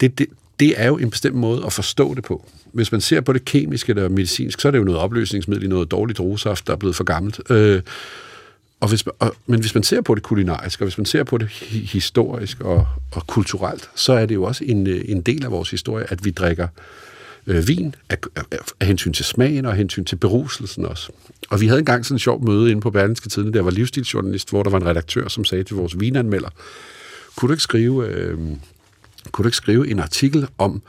det, det, det er jo en bestemt måde at forstå det på. Hvis man ser på det kemiske eller medicinsk, så er det jo noget opløsningsmiddel i noget dårligt rosaft, der er blevet for gammelt. Øh, og hvis, man, og, men hvis man ser på det kulinarisk, og hvis man ser på det hi- historisk og, og kulturelt, så er det jo også en, øh, en del af vores historie, at vi drikker øh, vin af, af, af hensyn til smagen og af hensyn til beruselsen også. Og vi havde engang sådan en sjov møde inde på Berlingske Tidene, der var livsstilsjournalist, hvor der var en redaktør, som sagde til vores vinanmelder, kunne du ikke skrive, øh, kunne du ikke skrive en artikel om,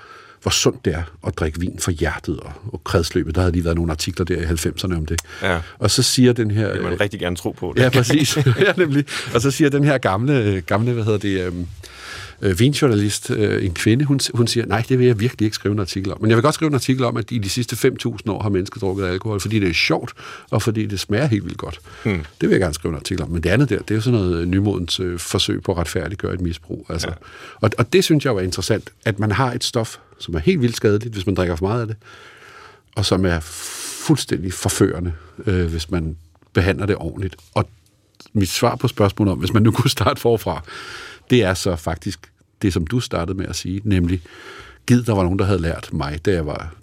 hvor sundt det er at drikke vin for hjertet og, og kredsløbet. Der havde lige været nogle artikler der i 90'erne om det. Ja. Og så siger den her... Det vil man rigtig gerne tro på. Det. Ja, præcis. [laughs] ja, nemlig. Og så siger den her gamle, gamle hvad hedder det, øhm, øh, vinjournalist, øh, en kvinde, hun, hun siger, nej, det vil jeg virkelig ikke skrive en artikel om. Men jeg vil godt skrive en artikel om, at i de sidste 5.000 år har mennesker drukket alkohol, fordi det er sjovt, og fordi det smager helt vildt godt. Hmm. Det vil jeg gerne skrive en artikel om. Men det andet der, det er jo sådan noget nymodens øh, forsøg på at retfærdiggøre et misbrug. Altså. Ja. Og, og det synes jeg jo er interessant, at man har et stof, som er helt vildt skadeligt, hvis man drikker for meget af det, og som er fuldstændig forførende, øh, hvis man behandler det ordentligt. Og mit svar på spørgsmålet om, hvis man nu kunne starte forfra, det er så faktisk det, som du startede med at sige, nemlig, giv, der var nogen, der havde lært mig, da jeg var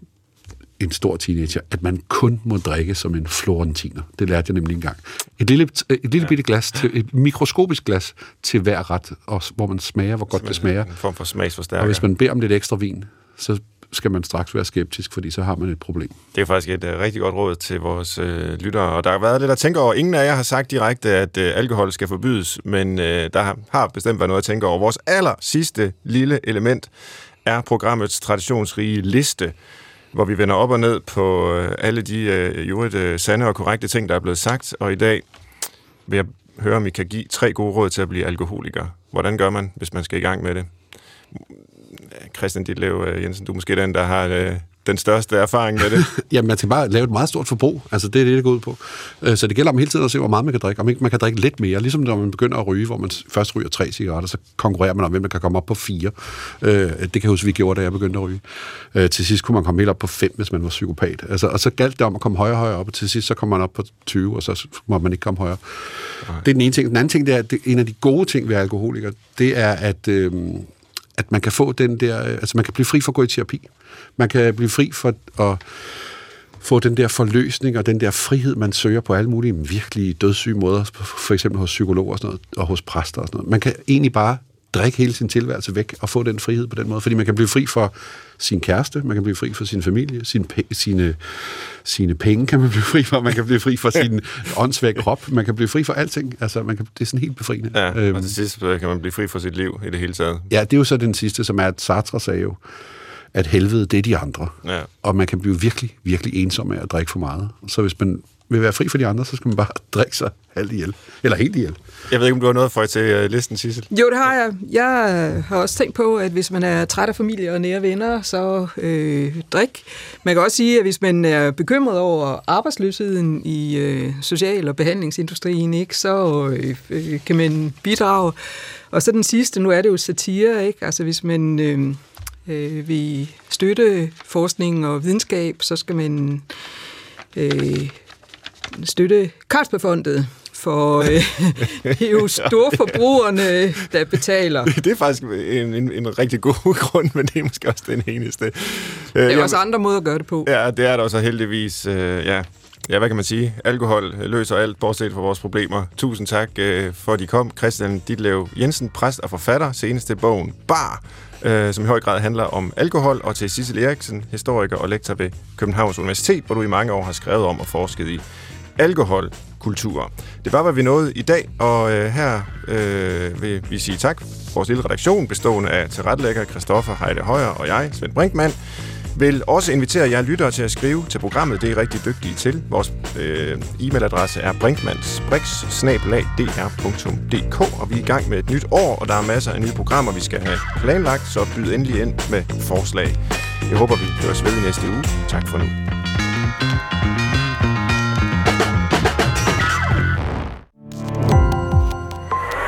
en stor teenager, at man kun må drikke som en florentiner. Det lærte jeg nemlig engang. Et lille, et lille ja. bitte glas, til, et mikroskopisk glas til hver ret, og, hvor man smager, hvor godt det smager. En form for smagsforstærker. Og hvis man beder om lidt ekstra vin, så skal man straks være skeptisk, fordi så har man et problem. Det er faktisk et uh, rigtig godt råd til vores uh, lyttere, og der har været lidt at tænke over. Ingen af jer har sagt direkte, at uh, alkohol skal forbydes, men uh, der har bestemt været noget at tænke over. Vores aller sidste lille element er programmets traditionsrige liste, hvor vi vender op og ned på uh, alle de uh, jo uh, sande og korrekte ting, der er blevet sagt, og i dag vil jeg høre, om I kan give tre gode råd til at blive alkoholiker. Hvordan gør man, hvis man skal i gang med det? Christian Ditlev Jensen, du er måske den, der har øh, den største erfaring med det. [laughs] Jamen, man skal bare lave et meget stort forbrug. Altså, det er det, det går ud på. Øh, så det gælder om hele tiden at se, hvor meget man kan drikke. Om ikke man kan drikke lidt mere. Ligesom når man begynder at ryge, hvor man først ryger tre cigaretter, så konkurrerer man om, hvem man kan komme op på fire. Øh, det kan jeg huske, vi gjorde, da jeg begyndte at ryge. Øh, til sidst kunne man komme helt op på fem, hvis man var psykopat. Altså, og så galt det om at komme højere og højere op, og til sidst så kommer man op på 20, og så må man ikke komme højere. Nej. Det er den ene ting. Den anden ting, det er, at en af de gode ting ved alkoholiker, det er, at... Øh, at man kan få den der, øh, altså man kan blive fri for at gå i terapi. Man kan blive fri for at få den der forløsning og den der frihed, man søger på alle mulige virkelig dødssyge måder, for eksempel hos psykologer og, sådan noget, og hos præster og sådan noget. Man kan egentlig bare drikke hele sin tilværelse væk og få den frihed på den måde, fordi man kan blive fri for sin kæreste, man kan blive fri for sin familie, sin, sine, sine penge kan man blive fri for, man kan blive fri for sin åndssvage krop, man kan blive fri for alting. Altså, man kan, det er sådan helt befriende. Ja, øhm, og til sidst kan man blive fri for sit liv i det hele taget. Ja, det er jo så den sidste, som er, at Sartre sagde jo, at helvede, det er de andre. Ja. Og man kan blive virkelig, virkelig ensom af at drikke for meget. Så hvis man vil være fri for de andre, så skal man bare [laughs] drikke sig halvt ihjel. Eller helt ihjel. Jeg ved ikke, om du har noget for til øh, listen, Sissel? Jo, det har jeg. Jeg har også tænkt på, at hvis man er træt af familie og nære venner, så øh, drik. Man kan også sige, at hvis man er bekymret over arbejdsløsheden i øh, social- og behandlingsindustrien, ikke, så øh, øh, kan man bidrage. Og så den sidste, nu er det jo satire, ikke? Altså hvis man øh, øh, vil støtte forskning og videnskab, så skal man øh, støtte Carlsbergfondet, for øh, [laughs] det er jo storforbrugerne, der betaler. Det er faktisk en, en, en rigtig god [laughs] grund, men det er måske også den eneste. Der er Jamen, også andre måder at gøre det på. Ja, det er der også heldigvis. Øh, ja. ja, hvad kan man sige? Alkohol løser alt, bortset fra vores problemer. Tusind tak øh, for, at de kom. Christian Ditlev Jensen, præst og forfatter, senest til bogen Bar, øh, som i høj grad handler om alkohol, og til Sissel Eriksen, historiker og lektor ved Københavns Universitet, hvor du i mange år har skrevet om og forsket i alkoholkultur. Det var, hvad vi nåede i dag, og øh, her øh, vil vi sige tak. Vores lille redaktion, bestående af tilrettelægger Christoffer Heide Højer og jeg, Svend Brinkmann, vil også invitere jer lyttere til at skrive til programmet. Det er rigtig dygtige til. Vores øh, e-mailadresse er brinkmannsbrix.dr.dk og vi er i gang med et nyt år, og der er masser af nye programmer, vi skal have planlagt, så byd endelig ind med forslag. Jeg håber, vi høres ved i næste uge. Tak for nu.